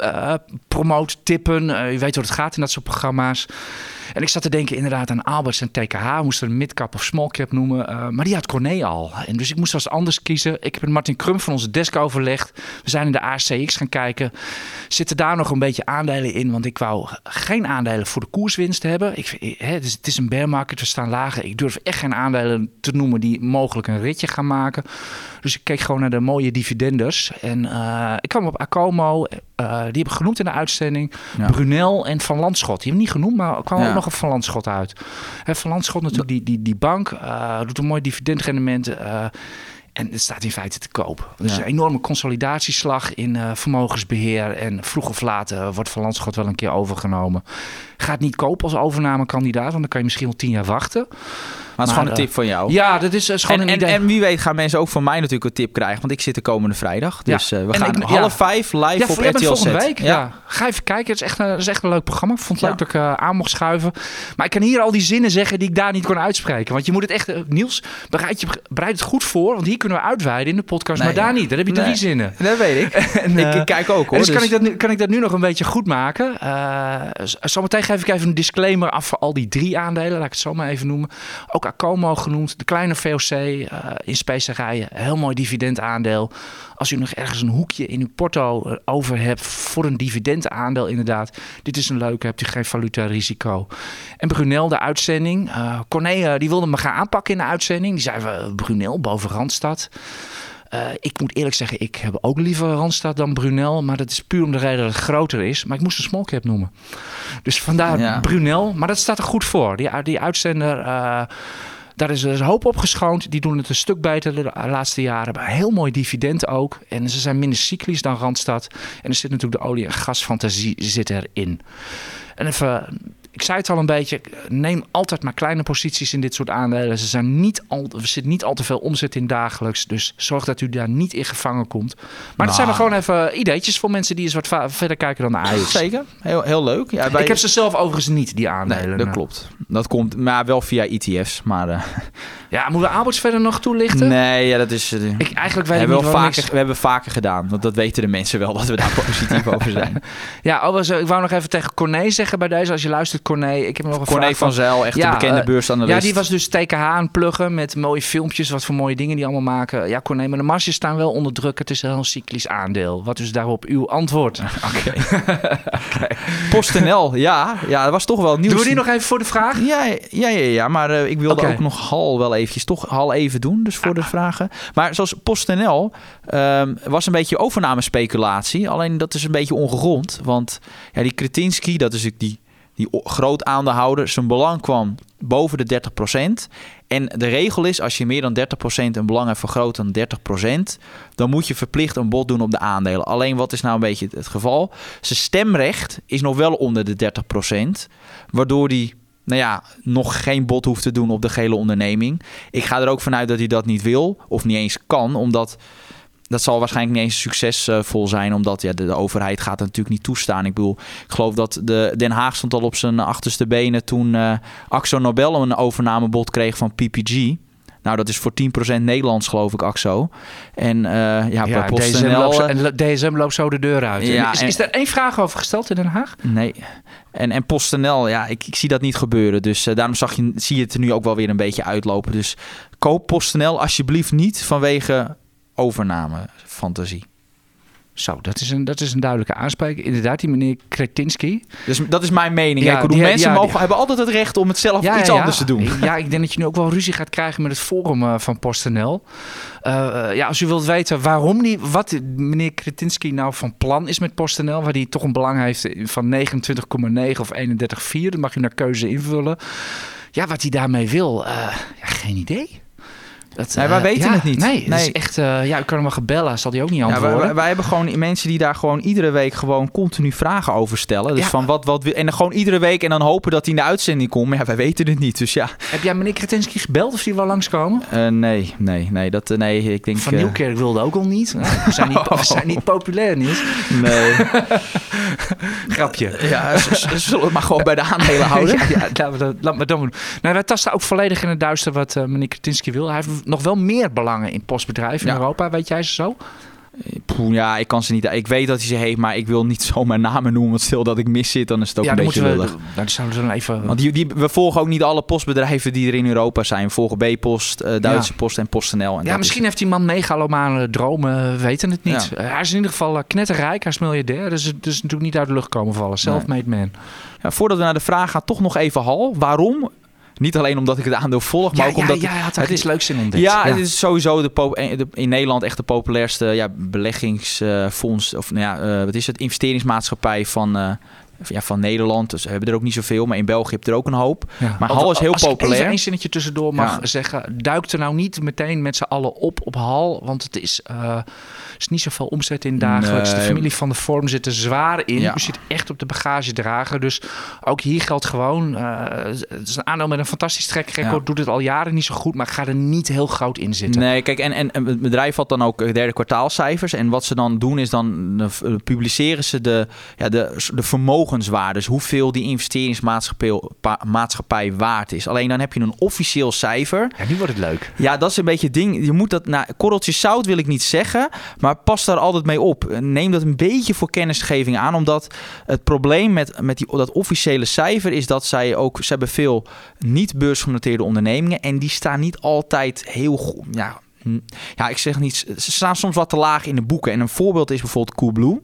promoten, tippen. je weet hoe het gaat in dat soort programma's. En ik zat te denken inderdaad aan Alberts en TKH. Moest er een midcap of smallcap noemen. Uh, maar die had Corné al. En dus ik moest als anders kiezen. Ik heb met Martin Krum van onze desk overlegd. We zijn in de ACX gaan kijken. Zitten daar nog een beetje aandelen in? Want ik wou geen aandelen voor de koerswinst hebben. Ik, hè, het, is, het is een bear market, we staan lager. Ik durf echt geen aandelen te noemen die mogelijk een ritje gaan maken. Dus ik keek gewoon naar de mooie dividenders. En eh, ik kwam op Acomo. eh, die heb ik genoemd in de uitzending. Ja. Brunel en Van Landschot. Die hebben niet genoemd, maar kwam Ja. ook nog een Van Landschot uit. Hè, van Landschot natuurlijk, die, die, die bank, eh, doet een mooi dividendrendement. eh, en het staat in feite te koop. Dus Ja. een enorme consolidatieslag in eh, vermogensbeheer. En vroeg of laat wordt Van Landschot wel een keer overgenomen. Gaat niet kopen als overnamekandidaat, want dan kan je misschien wel tien jaar wachten. Maar het is gewoon een eh, tip van jou. Ja, dat is, is gewoon en, een en, idee. en wie weet gaan mensen ook van mij natuurlijk een tip krijgen. Want ik zit de komende vrijdag. Ja. Dus eh, we En gaan ik- half vijf live ja, op RTL volgende week. Ja. Ga even kijken. Het is echt een, is echt een leuk programma. Ik vond het leuk dat ik eh, aan mocht schuiven. Maar ik kan hier al die zinnen zeggen die ik daar niet kon uitspreken. Want je moet het echt... eh, Niels, bereid, je, bereid het goed voor. Want hier kunnen we uitweiden in de podcast. Nee. maar daar niet. Dan heb je Nee. drie zinnen. Dat weet ik. En, ik, eh, ik kijk ook en hoor. dus, kan, dus- ik dat nu, kan ik dat nu nog een beetje goed maken. Eh, zometeen geef ik even een disclaimer af voor al die drie aandelen. Laat ik het zo maar even noemen. Ook Acomo genoemd. De kleine VOC eh, in specerijen. Heel mooi dividendaandeel. Als u nog ergens een hoekje in uw porto eh, over hebt voor een dividendaandeel inderdaad. Dit is een leuke. Hebt u geen valuta risico. En Brunel, de uitzending. eh, die wilde me gaan aanpakken in de uitzending. Die zei, eh, Brunel boven Randstad. Eh, ik moet eerlijk zeggen, ik heb ook liever Randstad dan Brunel. Maar dat is puur om de reden dat het groter is. Maar ik moest een small cap noemen. Dus vandaar Ja. Brunel. Maar dat staat er goed voor. Die, die uitzender, eh, daar is er een hoop opgeschoond. Die doen het een stuk beter de laatste jaren. Een heel mooi dividend ook. En ze zijn minder cyclisch dan Randstad. En er zit natuurlijk de olie- en gasfantasie zit erin. En even, ik zei het al een beetje, neem altijd maar kleine posities in dit soort aandelen. Ze zijn niet al, er zit niet al te veel omzet in dagelijks, dus zorg dat u daar niet in gevangen komt. Maar dat zijn Nou. gewoon even ideetjes voor mensen die eens wat verder kijken dan de Ajax. Zeker. Heel, heel leuk. Ja, bij- Ik heb ze zelf overigens niet, die aandelen. Nee, dat klopt. Dat komt maar wel via ETF's. Maar eh, Ja, moeten we Alberts verder nog toelichten? nee, ja, dat is... eh, Ik, eigenlijk weet hebben we, vaker, we hebben vaker gedaan. Want dat weten de mensen wel, dat we daar positief over zijn. Ja, was- ik wou nog even tegen Corné zeggen bij deze. Als je luistert, Corné. Ik heb nog een Corné van Zijl, echt Ja, een bekende eh, beursanalist. Ja, die was dus TKH aan het pluggen met mooie filmpjes. Wat voor mooie dingen die allemaal maken. Ja, Corné, maar de marges staan wel onder druk. Het is een heel cyclisch aandeel. Wat is daarop uw antwoord? Oké. PostNL, ja. Ja, dat was toch wel nieuws. Doen we die nog even voor de vraag? Ja, ja, ja, ja maar eh, ik wilde ook nog Hal wel eventjes, toch Hal even doen, dus voor de vragen. Maar zoals PostNL ehm, was een beetje overnamespeculatie, alleen dat is een beetje ongegrond. Want ja, die Kretinsky, dat is die, die groot aandeelhouder, zijn belang kwam boven de 30%. En de regel is, als je meer dan 30% een belang hebt vergroot dan 30%, dan moet je verplicht een bod doen op de aandelen. Alleen wat is nou een beetje het, het geval? Zijn stemrecht is nog wel onder de 30%, waardoor die nou ja, nog geen bod hoeft te doen op de gele onderneming. Ik ga er ook vanuit dat hij dat niet wil of niet eens kan, omdat dat zal waarschijnlijk niet eens succesvol zijn, omdat ja, de, de overheid gaat het natuurlijk niet toestaan. Ik bedoel, ik geloof dat de Den Haag stond al op zijn achterste benen toen eh Axo Nobel een overnamebod kreeg van PPG. Nou, dat is voor 10% Nederlands, geloof ik, Axo. En eh, ja, bij DSM PostNL... loopt, zo, eh, en DSM loopt zo de deur uit. Ja, is, en- is er één vraag over gesteld in Den Haag? Nee. En, en PostNL, ja, ik, ik zie dat niet gebeuren. Dus daarom zag je, zie je het er nu ook wel weer een beetje uitlopen. Dus koop PostNL alsjeblieft niet vanwege overnamefantasie. Zo, dat is een, dat is een duidelijke aanspraak. Inderdaad, die meneer Kretinsky. Dus dat is mijn mening. Ja, bedoel, die- mensen ja, mogen, die- hebben altijd het recht om het zelf iets anders te doen. Ja, ik denk dat je nu ook wel ruzie gaat krijgen met het forum eh, van PostNL. Eh, eh, ja, als u wilt weten waarom die, wat meneer Kretinsky nou van plan is met PostNL, waar hij toch een belang heeft van 29,9 of 31,4, dat mag u naar keuze invullen. Ja, wat hij daarmee wil, geen idee. Dat, Nee, wij eh, weten ja, het niet. Nee, is echt, eh, ja, ik kan hem wel gebellen, zal hij ook niet Ja, antwoorden. wij, wij- wij hebben gewoon mensen die daar gewoon iedere week gewoon continu vragen over stellen. Dus Ja. van wat, wat, en dan gewoon iedere week en dan hopen dat hij in de uitzending komt. Maar ja, wij weten het niet. Dus ja, Heb jij meneer Kretinsky gebeld of die wil langskomen? Eh, nee, nee, nee. Dat, nee, ik denk. Van Nieuwkerk wilde ook al niet. Nou, We zijn niet, we zijn niet populair, niet. nee. Grapje. ja, zullen we het maar gewoon bij de aandelen houden? Ja, laten we dat, laten we dat doen. Nou, wij tasten ook volledig in het duister wat meneer Kretinsky wil. Hij heeft nog wel meer belangen in postbedrijven in Ja. Europa, weet jij ze zo? Poeh, ja, ik kan ze niet. Ik weet dat hij ze heeft, maar ik wil niet zomaar namen noemen. Want stel dat ik mis zit, dan is het ook ja, een dan beetje lullig. daar zouden ze dan even... Want die, die, we volgen ook niet alle postbedrijven die er in Europa zijn. We volgen B-Post, eh, Duitse Ja. Post en PostNL. En ja, misschien is- heeft die man megalomane dromen, we weten het niet. Ja. Eh, hij is in ieder geval eh, knetterrijk, hij is miljardair. Dus het is natuurlijk niet uit de lucht komen vallen. Self-made man. ja, voordat we naar de vraag gaan, toch nog even Hal. Waarom? Niet alleen omdat ik het aandeel volg, maar Ja, ook omdat... ja, het iets is- leuks in ontdekt. Ja, het is sowieso de eh, de- in Nederland echt de populairste ja, beleggingsfonds. Of nou ja, eh, wat is het? Investeringsmaatschappij van, eh, ja, van Nederland. Dus we hebben er ook niet zoveel. Maar in België heb je er ook een hoop. Ja. Maar Hal is heel als ik populair. één zinnetje tussendoor mag Ja. zeggen. Duikt er nou niet meteen met z'n allen op op Hal. Want het is, eh, is niet zoveel omzet in dagelijks. De familie van de vorm zit er zwaar in. Ja. U zit echt op de bagagedrager. Dus ook hier geldt gewoon. eh, het is een aandeel met een fantastisch track record. Ja. Doet het al jaren niet zo goed. Maar ga er niet heel groot in zitten. Nee, kijk, en, en, het bedrijf had dan ook eh, derde kwartaalcijfers. En wat ze dan doen is dan publiceren ze de, ja, de, de vermogenswaarde. Dus hoeveel die investeringsmaatschappij waard is. Alleen dan heb je een officieel cijfer. Ja, nu wordt het leuk. Ja, dat is een beetje het ding. Je moet dat, nou, korreltjes zout wil ik niet zeggen, maar pas daar altijd mee op. Neem dat een beetje voor kennisgeving aan, omdat het probleem met, met die, dat officiële cijfer is dat zij ook, ze hebben veel niet beursgenoteerde ondernemingen en die staan niet altijd heel goed. Ja, ja, ik zeg niet, ze staan soms wat te laag in de boeken. En een voorbeeld is bijvoorbeeld Coolblue.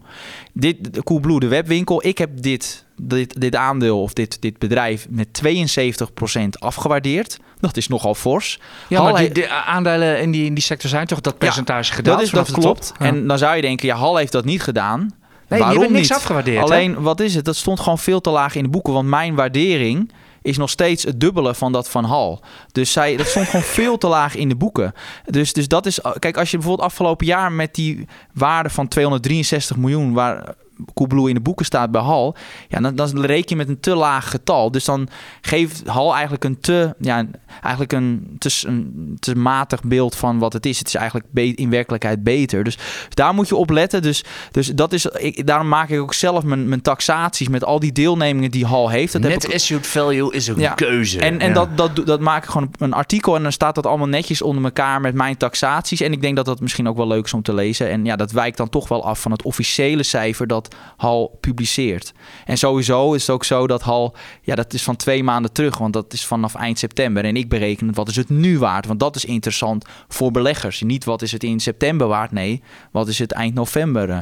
Dit, Coolblue, de webwinkel. Ik heb dit, dit, dit aandeel of dit, dit bedrijf met 72% afgewaardeerd. Dat is nogal fors. Ja, maar die, aandelen in die, in die sector zijn toch dat percentage gedaald dat, is, klopt. Ja. En dan zou je denken, ja, Hal heeft dat niet gedaan. Nee, Waarom niks niet? afgewaardeerd. hè? Alleen, wat is het? Dat stond gewoon veel te laag in de boeken. Want mijn waardering is nog steeds het dubbele van dat van Hal. Dus zij, dat stond gewoon veel te laag in de boeken. Dus, dus dat is... Kijk, als je bijvoorbeeld afgelopen jaar met die waarde van 263 miljoen... waar Coolblue in de boeken staat bij Hal... Ja, dan, dan reken je met een te laag getal. Dus dan geeft Hal eigenlijk een te... Ja, eigenlijk een te, een te matig beeld van wat het is. Het is eigenlijk in werkelijkheid beter. Dus daar moet je op letten. Dus, dus dat is, ik, daarom maak ik ook zelf mijn, mijn taxaties met al die deelnemingen die Hal heeft. Dat heb Net issued value is een Ja. keuze. en en Ja. dat, dat, dat maak ik gewoon een artikel en dan staat dat allemaal netjes onder elkaar met mijn taxaties. En ik denk dat dat misschien ook wel leuk is om te lezen. En ja, dat wijkt dan toch wel af van het officiële cijfer dat Hal publiceert. En sowieso is het ook zo dat Hal, ja, dat is van twee maanden terug, want dat is vanaf eind september. En ik bereken wat is het nu waard, want dat is interessant voor beleggers. Niet wat is het in september waard, nee, wat is het eind november eh,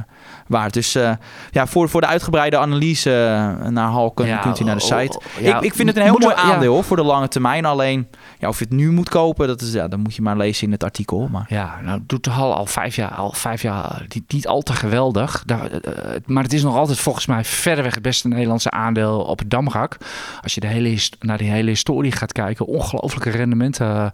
waard. Dus eh, ja, voor, voor de uitgebreide analyse eh, naar Hal kun- Ja, kunt u naar de oh, site. oh, ja, ik, ik vind het een heel mooi ja. aandeel hoor, voor de lange termijn. Alleen, ja, of je het nu moet kopen, dat, is, ja, dat moet je maar lezen in het artikel. Maar Ja, nou doet de Hal al vijf jaar, al vijf jaar niet, niet al te geweldig. Daar, eh, maar het is nog altijd volgens mij verreweg het beste Nederlandse aandeel op het damrak. Als je de hele, naar die hele historie gaat kijken, ongelooflijke rendementen eh,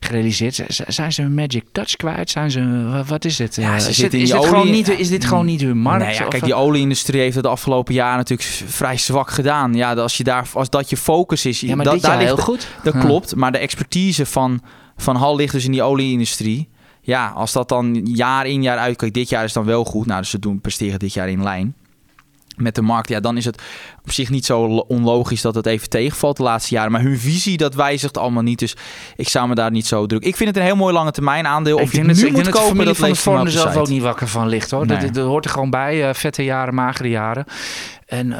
gerealiseerd. Z- Zijn ze hun magic touch kwijt? Zijn ze, wa- wat is dit? Ja, ze is, dit, is, dit gewoon olie- niet, is dit gewoon niet hun markt? Nee, ja, kijk, die olieindustrie heeft het de afgelopen jaren natuurlijk vrij zwak gedaan. Ja, als, je daar, als dat je focus is, ja, maar dat, dit daar jaar ligt heel de- goed. Dat Ja. klopt, maar de expertise van, van Hal ligt dus in die olieindustrie. Ja, als dat dan jaar in jaar uit... Kijk, dit jaar is dan wel goed. Nou, dus ze doen presteren dit jaar in lijn met de markt. Ja, dan is het op zich niet zo lo- onlogisch dat het even tegenvalt de laatste jaren. Maar hun visie, dat wijzigt allemaal niet. Dus ik zou me daar niet zo druk. Ik vind het een heel mooi lange termijn aandeel. Of ik je denk het nu ik denk moet dat de kopen, familie dat van de vorm er zelf ook niet wakker van ligt hoor. Dat, Nee. dat, hoort er gewoon bij. eh, vette jaren, magere jaren. En eh,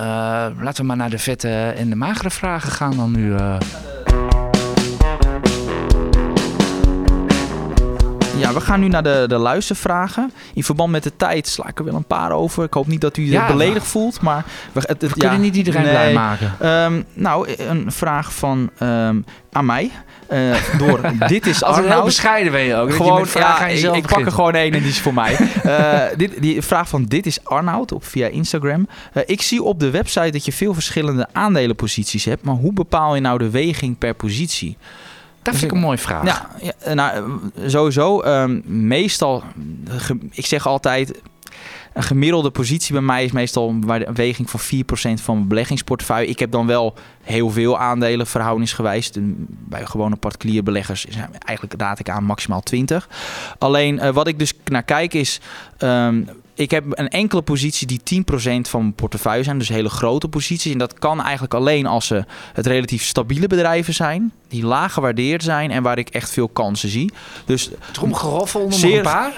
laten we maar naar de vette en de magere vragen gaan dan nu. eh. Ja, we gaan nu naar de, de luistervragen. In verband met de tijd sla ik er wel een paar over. Ik hoop niet dat u Ja, zich beledigd voelt, maar... We, het, het- We kunnen niet iedereen nee. blij maken. Ehm, nou, een vraag van ehm, aan mij. Eh, door Dit is Altijd heel Arnoud. bescheiden ben je ook. je Gewoon, vragen ja, aan ik, jezelf ik pak er gewoon één en die is voor mij. Eh, dit, die vraag van dit is Arnoud op via Instagram. Eh, ik zie op de website dat je veel verschillende aandelenposities hebt, maar hoe bepaal je nou de weging per positie? Dat vind ik een mooie vraag. Ja, ja nou, sowieso. ehm, meestal, ik zeg altijd, een gemiddelde positie bij mij is meestal een weging van 4% van mijn beleggingsportefeuille. Ik heb dan wel heel veel aandelen verhoudingsgewijs. Bij gewone particuliere beleggers is eigenlijk raad ik aan maximaal 20. Alleen eh, wat ik dus naar kijk is, ehm, ik heb een enkele positie die 10% van mijn portefeuille zijn. Dus hele grote posities. En dat kan eigenlijk alleen als ze het relatief stabiele bedrijven zijn. Die laag gewaardeerd zijn en waar ik echt veel kansen zie. Dus Tromgeroffel nog Zeer- een paar.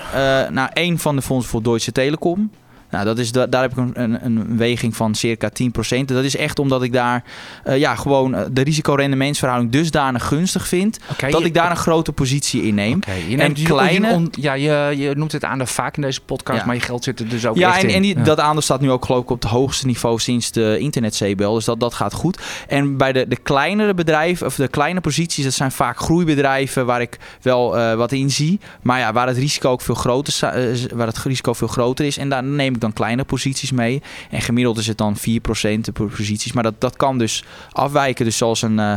eh nou, één van de fondsen voor Deutsche Telekom. Nou, dat is, da- daar heb ik een, een, weging van circa 10%. Dat is echt omdat ik daar eh, ja, gewoon eh, de risicorendementsverhouding dusdanig gunstig vind. Dat je- ik daar een grote positie in neem. Oké, je en neemt kleine- je on- ja, je, je noemt het aan de vaak in deze podcast, Ja. maar je geld zit er dus ook Ja, echt en, in. en die, Ja. dat aandeel staat nu ook geloof ik op het hoogste niveau sinds de internet-CBL. Dus dat, dat gaat goed. En bij de, de kleinere bedrijven, of de kleine posities, dat zijn vaak groeibedrijven waar ik wel eh, wat in zie. Maar ja, waar het risico ook veel groter, eh, waar het risico veel groter is. En daar neem ik dan kleine posities mee. En gemiddeld is het dan 4% per posities. Maar dat, dat kan dus afwijken. Dus zoals een, eh,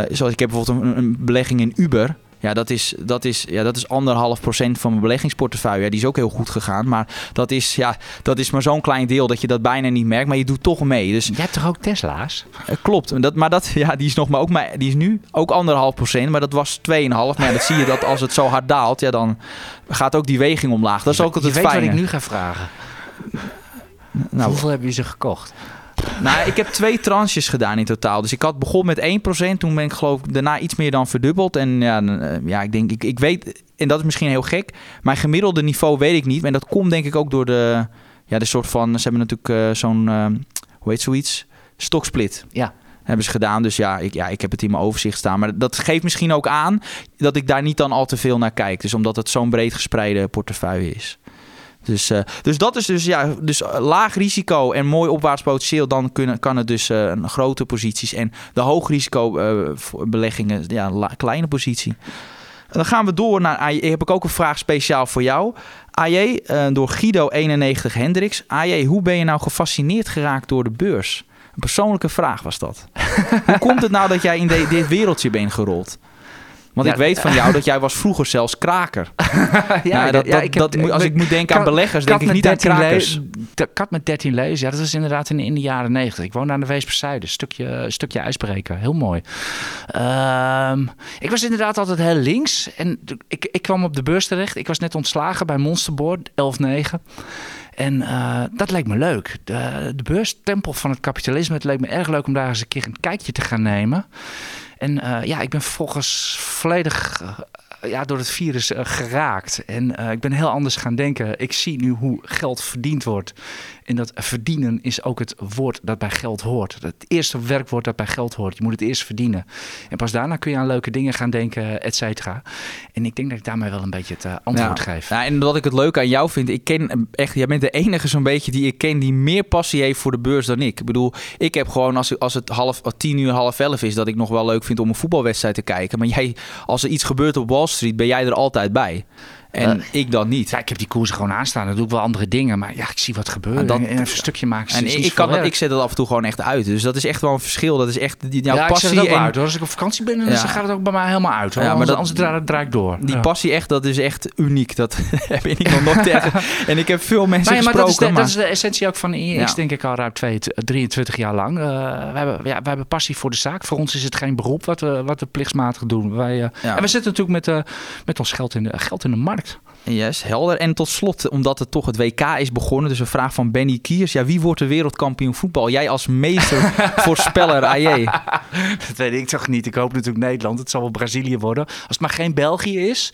eh, zoals ik heb bijvoorbeeld een, een belegging in Uber. Ja, dat is, dat is, ja, dat is anderhalf procent van mijn beleggingsportefeuille. Ja, die is ook heel goed gegaan. Maar dat is, ja, dat is maar zo'n klein deel dat je dat bijna niet merkt. Maar je doet toch mee. Dus Jij hebt toch ook Tesla's? eh, klopt. Dat, maar dat, ja, die is nog maar ook maar, die is nu ook anderhalf procent. Maar dat was 2,5. Maar ja, dat zie je dat als het zo hard daalt, ja, dan gaat ook die weging omlaag. Dat is ook je altijd weet het wat fijne. ik nu ga vragen. Nou, Hoeveel hebben je ze gekocht? Nou, ik heb twee tranches gedaan in totaal. Dus ik had begon met 1%. Toen ben ik geloof ik daarna iets meer dan verdubbeld. En ja, eh, ja ik denk, ik, ik weet, en dat is misschien heel gek. Mijn gemiddelde niveau weet ik niet. En dat komt denk ik ook door de, ja, de soort van, ze hebben natuurlijk eh, zo'n, eh, hoe heet zoiets? Stoksplit. Ja. Hebben ze gedaan. Dus ja ik, ja, ik heb het in mijn overzicht staan. Maar dat geeft misschien ook aan dat ik daar niet dan al te veel naar kijk. Dus omdat het zo'n breed gespreide portefeuille is. Dus, eh, dus dat is dus, ja, dus eh, laag risico en mooi opwaarts potentieel. Dan kunnen, kan het dus een grote posities. En de hoog risico beleggingen, ja, kleine positie. Dan gaan we door naar AJ. Heb ik ook een vraag speciaal voor jou. AJ, eh, door Guido91 Hendricks. AJ, hoe ben je nou gefascineerd geraakt door de beurs? Een persoonlijke vraag was dat. hoe komt het nou dat jij in dit wereldje bent gerold? Want Ja, ik weet van jou dat jij was vroeger zelfs kraker. ja, Nou, dat, dat, dat als ik moet denken aan beleggers, denk ik niet aan 13 krakers. le- kat met 13 lezen, ja, dat was inderdaad in, in de jaren 90. Ik woonde aan de Weesperzijde, stukje, stukje ijsbreken. Heel mooi. Ehm, ik was inderdaad altijd heel links. En ik, ik kwam op de beurs terecht. Ik was net ontslagen bij Monsterboard, 11-9. En eh, dat leek me leuk. De, de beurs, tempel van het kapitalisme. Het leek me erg leuk om daar eens een keer een kijkje te gaan nemen. En eh, ja, ik ben vervolgens volledig eh, ja, door het virus eh, geraakt. En eh, ik ben heel anders gaan denken. Ik zie nu hoe geld verdiend wordt. En dat verdienen is ook het woord dat bij geld hoort. Het eerste werkwoord dat bij geld hoort. Je moet het eerst verdienen. En pas daarna kun je aan leuke dingen gaan denken, et cetera. En ik denk dat ik daarmee wel een beetje het eh, antwoord Ja. geef. Ja, en wat ik het leuke aan jou vind, ik ken echt, jij bent de enige zo'n beetje die ik ken die meer passie heeft voor de beurs dan ik. Ik bedoel, ik heb gewoon als, als het half tien uur, half elf is, dat ik nog wel leuk vind om een voetbalwedstrijd te kijken. Maar jij, als er iets gebeurt op Wall Street, ben jij er altijd bij. En ik dan niet. Ja, ik heb die koers gewoon aanstaan. Dan doe ik wel andere dingen. Maar ja, ik zie wat gebeuren. Dat- en even een stukje maken. En ik, ik, kan dat, ik zet het af en toe gewoon echt uit. Dus dat is echt wel een verschil. Dat is echt die, jouw ja, ik passie. zet ook wel en uit hoor. Als ik op vakantie ben, dan Ja. gaat het ook bij mij helemaal uit. Hoor. Ja, maar anders, dat- anders draai, draai ik door. Die passie echt, dat is echt uniek. Dat heb ik nog nooit tegen. En ik heb veel mensen maar gesproken. dat is, de, maar- dat is de essentie ook van Ja. denk ik al ruim twee- 23 jaar lang. Eh, we, hebben, ja, we hebben passie voor de zaak. Voor ons is het geen beroep wat we, wat we plichtmatig doen. Wij, eh. En we zitten natuurlijk met, eh, met ons geld in, de, geld in de markt. Yes, helder. En tot slot, omdat het toch het WK is begonnen, dus een vraag van Benny Kiers. Ja, wie wordt de wereldkampioen voetbal? Jij als meester voorspeller, AJ. Dat weet ik toch niet. Ik hoop natuurlijk Nederland. Het zal wel Brazilië worden. Als het maar geen België is.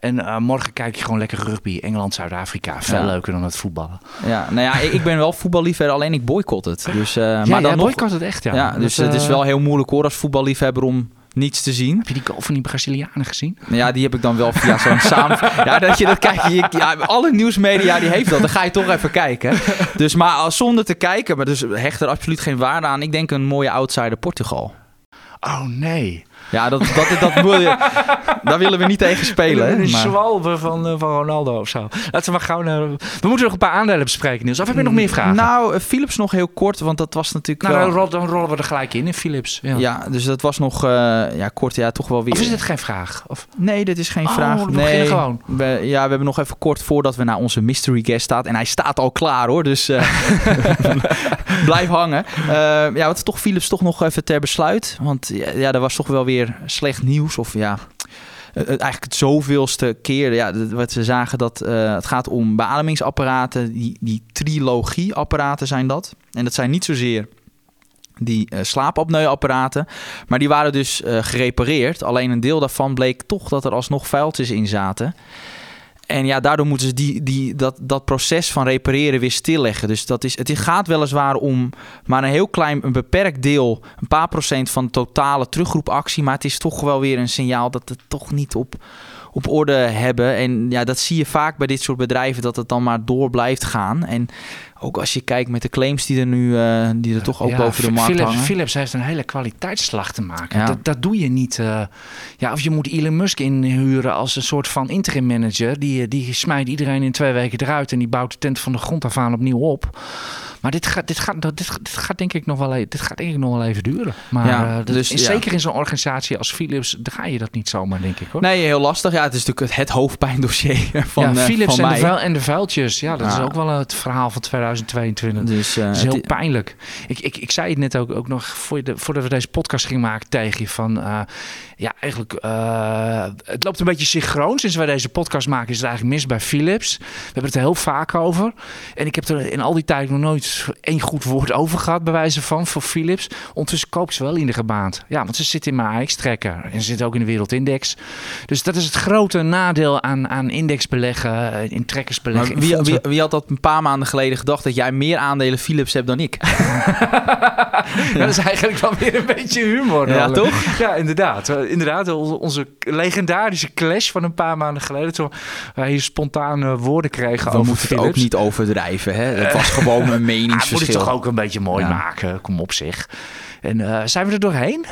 En eh, morgen kijk je gewoon lekker rugby. Engeland, Zuid-Afrika. Veel Ja. leuker dan het voetballen. Ja, nou ja, ik, ik ben wel voetballiefhebber, alleen ik boycott het. Dus, eh, Ja, maar dan boycott het echt, ja. ja, dus het is eh, wel heel moeilijk hoor als voetballiefhebber om niets te zien. Heb je die goal van die Brazilianen gezien? Nou Ja, die heb ik dan wel via zo'n samen... Ja, dat je dat kijkt. Je, ja, alle nieuwsmedia die heeft dat. Dan ga je toch even kijken. Dus maar als- zonder te kijken, maar dus hecht er absoluut geen waarde aan. Ik denk een mooie outsider Portugal. Oh nee. Ja, dat, dat, dat, wil je, daar willen we niet tegen spelen. Een zwalbe van, eh, van Ronaldo of zo. Laten we maar gauw naar... We moeten nog een paar aandelen bespreken, Niels. Of heb je nog meer vragen? Nou, eh, Philips nog heel kort, want dat was natuurlijk Nou, wel... dan, rol- dan rollen we er gelijk in, in Philips. Ja. Ja, dus dat was nog eh, ja, kort, ja, toch wel weer... Of is dit geen vraag? Of... Nee, dit is geen Oh, vraag. we nee, beginnen gewoon. We, ja, we hebben nog even kort voordat we naar onze mystery guest staat. En hij staat al klaar hoor, dus eh, blijf hangen. Eh, ja, wat is toch Philips toch nog even ter besluit. Want ja, ja, er was toch wel weer slecht nieuws. Of ja, het, eigenlijk het zoveelste keer ja, wat ze zagen dat het gaat om beademingsapparaten. Die, die trilogieapparaten zijn dat. En dat zijn niet zozeer die uh, slaapapneuapparaten. Maar die waren dus gerepareerd. Alleen een deel daarvan bleek toch dat er alsnog vuiltjes in zaten. En ja, daardoor moeten ze die, die, dat, dat proces van repareren weer stilleggen. Dus dat is, het gaat weliswaar om maar een heel klein, een beperkt deel, een paar procent van de totale terugroepactie. Maar het is toch wel weer een signaal dat het toch niet op, op orde hebben. En ja, dat zie je vaak bij dit soort bedrijven, dat het dan maar door blijft gaan. En ook als je kijkt met de claims die er nu uh, die er toch ook boven de markt Philips, hangen. Philips heeft een hele kwaliteitsslag te maken. Dat, dat doe je niet. Uh, ja, of je moet Elon Musk inhuren als een soort van interim manager. Die, die smijt iedereen in twee weken eruit en die bouwt de tent van de grond af aan opnieuw op. Maar dit gaat, dit gaat, dit, dit gaat denk ik nog wel, even, dit gaat denk ik nog wel even duren. Maar ja, uh, dus, zeker in zo'n organisatie als Philips, dan ga je dat niet zomaar, denk ik hoor. Nee, heel lastig. Ja, het is natuurlijk het hoofdpijndossier van, ja, Philips van en, de vuil, en de vuiltjes. Ja, dat is ook wel het verhaal van 2022. Dus, uh, dat is heel pijnlijk. Ik, ik, ik zei het net ook, ook nog voor de, voordat we deze podcast gingen maken tegen je van... Uh, ja, eigenlijk, het loopt een beetje synchroon. Sinds wij deze podcast maken is het eigenlijk mis bij Philips. We hebben het er heel vaak over. En ik heb er in al die tijd nog nooit één goed woord over gehad, bij wijze van, voor Philips. Ondertussen koopt ze wel in de gebaand. Ja, want ze zit in mijn AX-trekker en ze zit ook in de Wereldindex. Dus dat is het grote nadeel aan, aan indexbeleggen, eh, in trekkersbeleggen. Wie, wie, wie, had dat een paar maanden geleden gedacht dat jij meer aandelen Philips hebt dan ik? ja. Dat is eigenlijk wel weer een beetje humor. Ja, toch? Ja, inderdaad inderdaad, onze legendarische clash van een paar maanden geleden. Toen wij hier spontane woorden kregen We over moeten het ook niet overdrijven. Hè? Het was gewoon een meningsverschil. moet het toch ook een beetje mooi maken. Kom op zich. En uh, zijn we er doorheen?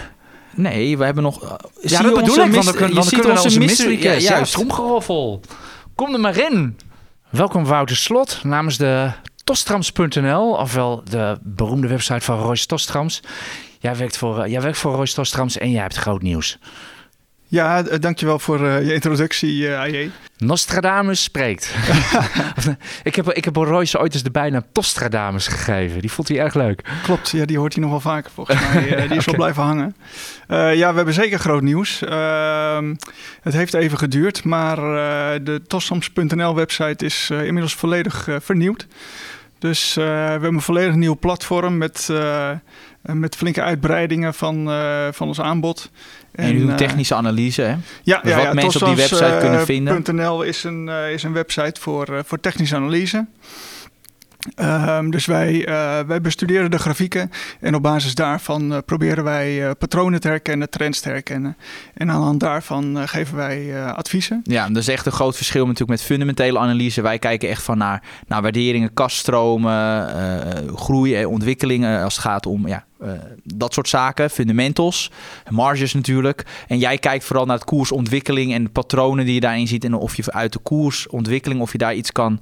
Nee, we hebben nog... Uh, ja, dat bedoel ik, want dan, kunnen, dan kunnen we onze mystery case. Ja, juist. Tromgeroffel. Kom er maar in. Welkom Wouter Slot namens de Tostrams.nl, ofwel de beroemde website van Royce Tostrams. Jij werkt voor, uh, jij werkt voor Royce Tostrams en jij hebt groot nieuws. Ja, dankjewel voor uh, je introductie, uh, AJ. Nostradamus spreekt. ik, heb, ik heb Royce ooit eens de bijnaam Tostradamus gegeven. Die vond hij erg leuk. Klopt, ja, die hoort hij nog wel vaker volgens mij. die is okay. wel blijven hangen. Uh, ja, we hebben zeker groot nieuws. Ehm, het heeft even geduurd, maar de tostrams.nl website is inmiddels volledig vernieuwd. Dus we hebben een volledig nieuw platform met eh, met flinke uitbreidingen van, uh, van ons aanbod. En, en doet technische analyse, hè? Ja, dus ja, wat ja, mensen op die website kunnen vinden. .nl is een, is een website voor, voor technische analyse. Um, dus wij, uh, wij bestuderen de grafieken en op basis daarvan uh, proberen wij uh, patronen te herkennen, trends te herkennen. En aan de hand daarvan geven wij adviezen. Ja, dat is echt een groot verschil natuurlijk met fundamentele analyse. Wij kijken echt van naar, naar waarderingen, kaststromen, groei en ontwikkelingen als het gaat om ja, dat soort zaken, fundamentals, marges natuurlijk. En jij kijkt vooral naar het koersontwikkeling en de patronen die je daarin ziet en of je uit de koersontwikkeling of je daar iets kan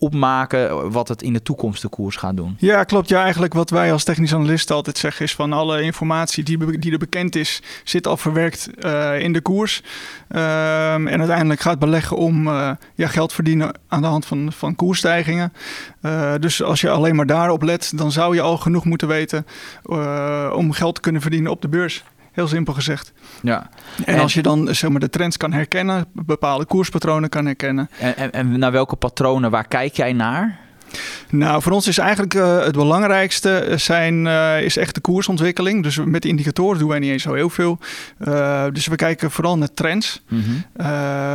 opmaken wat het in de toekomst de koers gaat doen. Ja, klopt. Ja, eigenlijk wat wij als technisch analisten altijd zeggen is van alle informatie die, die er bekend is, zit al verwerkt uh, in de koers. Um, en uiteindelijk gaat beleggen om uh, ja, geld verdienen aan de hand van, van koersstijgingen. Uh, dus als je alleen maar daarop let, dan zou je al genoeg moeten weten om geld te kunnen verdienen op de beurs. Heel simpel gezegd. Ja. En, en, als je dan zeg maar, de trends kan herkennen, bepaalde koerspatronen kan herkennen. En, en, en naar welke patronen, waar kijk jij naar? Nou, voor ons is eigenlijk uh, het belangrijkste zijn, uh, is echt de koersontwikkeling. Dus met indicatoren doen wij niet eens zo heel veel. Uh, dus we kijken vooral naar trends. Mm -hmm.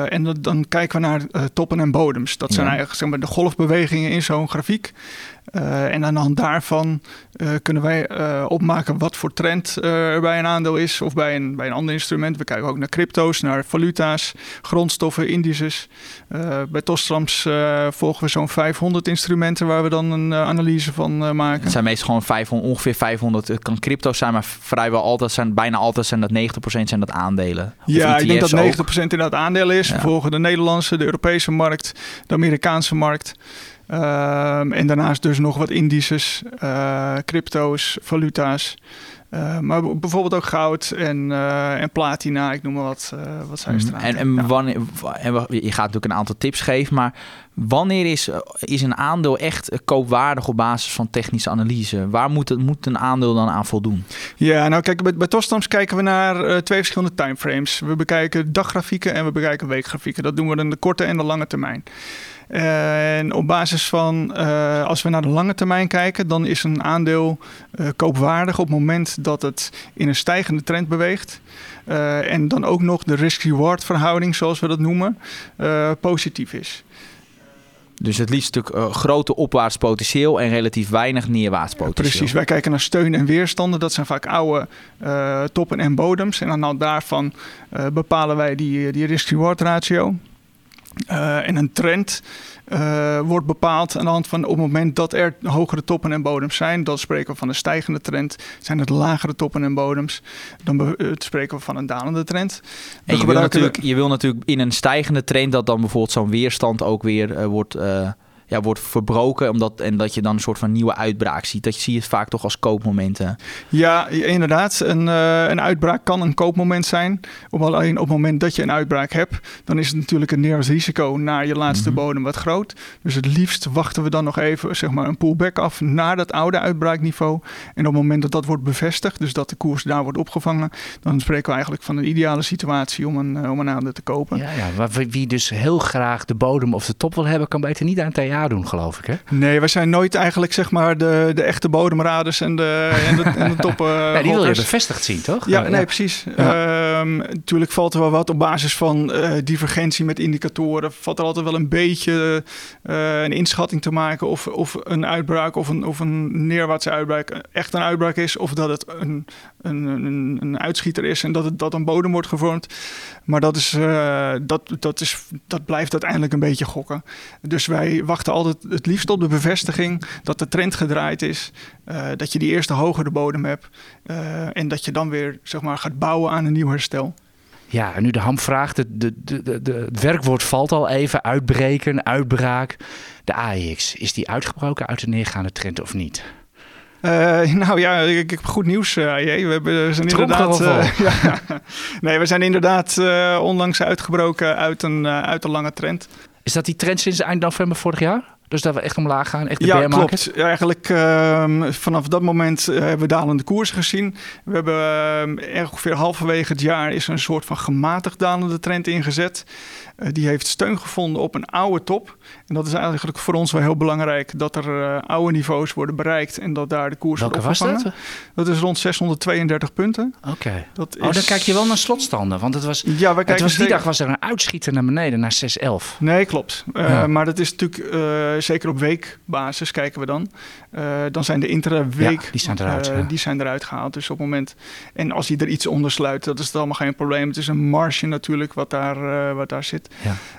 en dan, dan, kijken we naar toppen en bodems. Dat zijn ja. eigenlijk zeg maar, de golfbewegingen in zo'n grafiek. Uh, en aan de hand daarvan uh, kunnen wij uh, opmaken wat voor trend er bij een aandeel is of bij een, bij een ander instrument. We kijken ook naar crypto's, naar valuta's, grondstoffen, indices. bij Tostrams volgen we zo'n 500 instrumenten waar we dan een analyse van maken. Het zijn meestal gewoon 500, ongeveer 500. Het kan crypto's zijn, maar vrijwel altijd zijn, bijna altijd zijn dat 90% zijn dat aandelen. Ja, ik denk dat 90% ook. inderdaad aandelen is. Ja. We volgen de Nederlandse, de Europese markt, de Amerikaanse markt. Um, en daarnaast dus nog wat indices, uh, crypto's, valuta's. Uh, maar bijvoorbeeld ook goud en, uh, en platina, ik noem maar wat, wat zijn mm. En, en ja. wanneer, en je gaat natuurlijk een aantal tips geven, maar Wanneer is, eh, is een aandeel echt eh, koopwaardig op basis van technische analyse? Waar moet, het, moet een aandeel dan aan voldoen? Ja, nou kijk, bij, bij Tostams kijken we naar twee verschillende timeframes. We bekijken daggrafieken en we bekijken weekgrafieken. Dat doen we in de korte en de lange termijn. En op basis van, uh, als we naar de lange termijn kijken, dan is een aandeel uh, koopwaardig op het moment dat het in een stijgende trend beweegt. Uh, en dan ook nog de risk-reward verhouding, zoals we dat noemen, positief is. Dus het liefst natuurlijk uh, grote opwaarts potentieel en relatief weinig neerwaarts potentieel. Precies, wij kijken naar steun en weerstanden. Dat zijn vaak oude uh, toppen en bodems. En aan de hand daarvan uh, bepalen wij die, die risk-reward ratio. En een trend uh, wordt bepaald aan de hand van op het moment dat er hogere toppen en bodems zijn, dan spreken we van een stijgende trend. Zijn het lagere toppen en bodems, dan uh, spreken we van een dalende trend. En je wil, natuurlijk, je wil natuurlijk in een stijgende trend dat dan bijvoorbeeld zo'n weerstand ook weer uh, wordt ja, wordt verbroken. Omdat, en dat je dan een soort van nieuwe uitbraak ziet. Dat je, zie je het vaak toch als koopmomenten. Ja, inderdaad. Een, uh, een uitbraak kan een koopmoment zijn. Op alleen op het moment dat je een uitbraak hebt, dan is het natuurlijk een neerwaarts risico naar je laatste mm -hmm. bodem wat groot. Dus het liefst wachten we dan nog even zeg maar, een pullback af naar dat oude uitbraakniveau. En op het moment dat dat wordt bevestigd, dus dat de koers daar wordt opgevangen, dan spreken we eigenlijk van een ideale situatie om een, uh, om een aandeel te kopen. Ja, ja, wie dus heel graag de bodem of de top wil hebben, kan beter niet aan het doen, geloof ik. Hè? Nee, wij zijn nooit eigenlijk zeg maar de, de echte bodemraders en de, en de, en de top. Ja, die wil je bevestigd zien, toch? Ja, nee, precies. Ja. Natuurlijk valt er wel wat op basis van uh, divergentie met indicatoren. Valt er altijd wel een beetje uh, een inschatting te maken of, of een uitbraak of een, of een neerwaartse uitbraak echt een uitbraak is. Of dat het een, een, een, een uitschieter is en dat het dat een bodem wordt gevormd. Maar dat, is, dat, dat, is, dat blijft uiteindelijk een beetje gokken. Dus wij wachten altijd het liefst op de bevestiging dat de trend gedraaid is. Dat je die eerste hogere bodem hebt. En dat je dan weer zeg maar, gaat bouwen aan een nieuw herstel. Ja, en nu de hamvraag. De, de, de, de, het werkwoord valt al even. Uitbreken, uitbraak. De AEX, is die uitgebroken uit de neergaande trend of niet? Uh, nou ja, ik, heb goed nieuws, uh. We hebben, zijn inderdaad. Uh, ja, nee, we zijn inderdaad onlangs uitgebroken uit een, uit een lange trend. Is dat die trend sinds eind november vorig jaar? Dus dat we echt omlaag gaan, echt de ja, klopt. Ja, eigenlijk uh, vanaf dat moment uh, hebben we dalende koersen gezien. We hebben uh, ongeveer halverwege het jaar is er een soort van gematigd dalende trend ingezet. Uh, die heeft steun gevonden op een oude top. En dat is eigenlijk voor ons wel heel belangrijk dat er uh, oude niveaus worden bereikt en dat daar de koers Welke wordt was dat? Dat is rond 632 punten. Oké. Okay. Oh, dan kijk je wel naar slotstanden, want het was, ja, het was die dag was er een uitschieter naar beneden naar 611. Nee, klopt. Uh, ja. Maar dat is natuurlijk uh, zeker op weekbasis kijken we dan. Dan zijn de intraweek ja, die zijn eruit, ja. die zijn eruit gehaald. Dus op het moment en als je er iets onder sluit, dat is het allemaal geen probleem. Het is een marge natuurlijk wat daar, wat daar zit.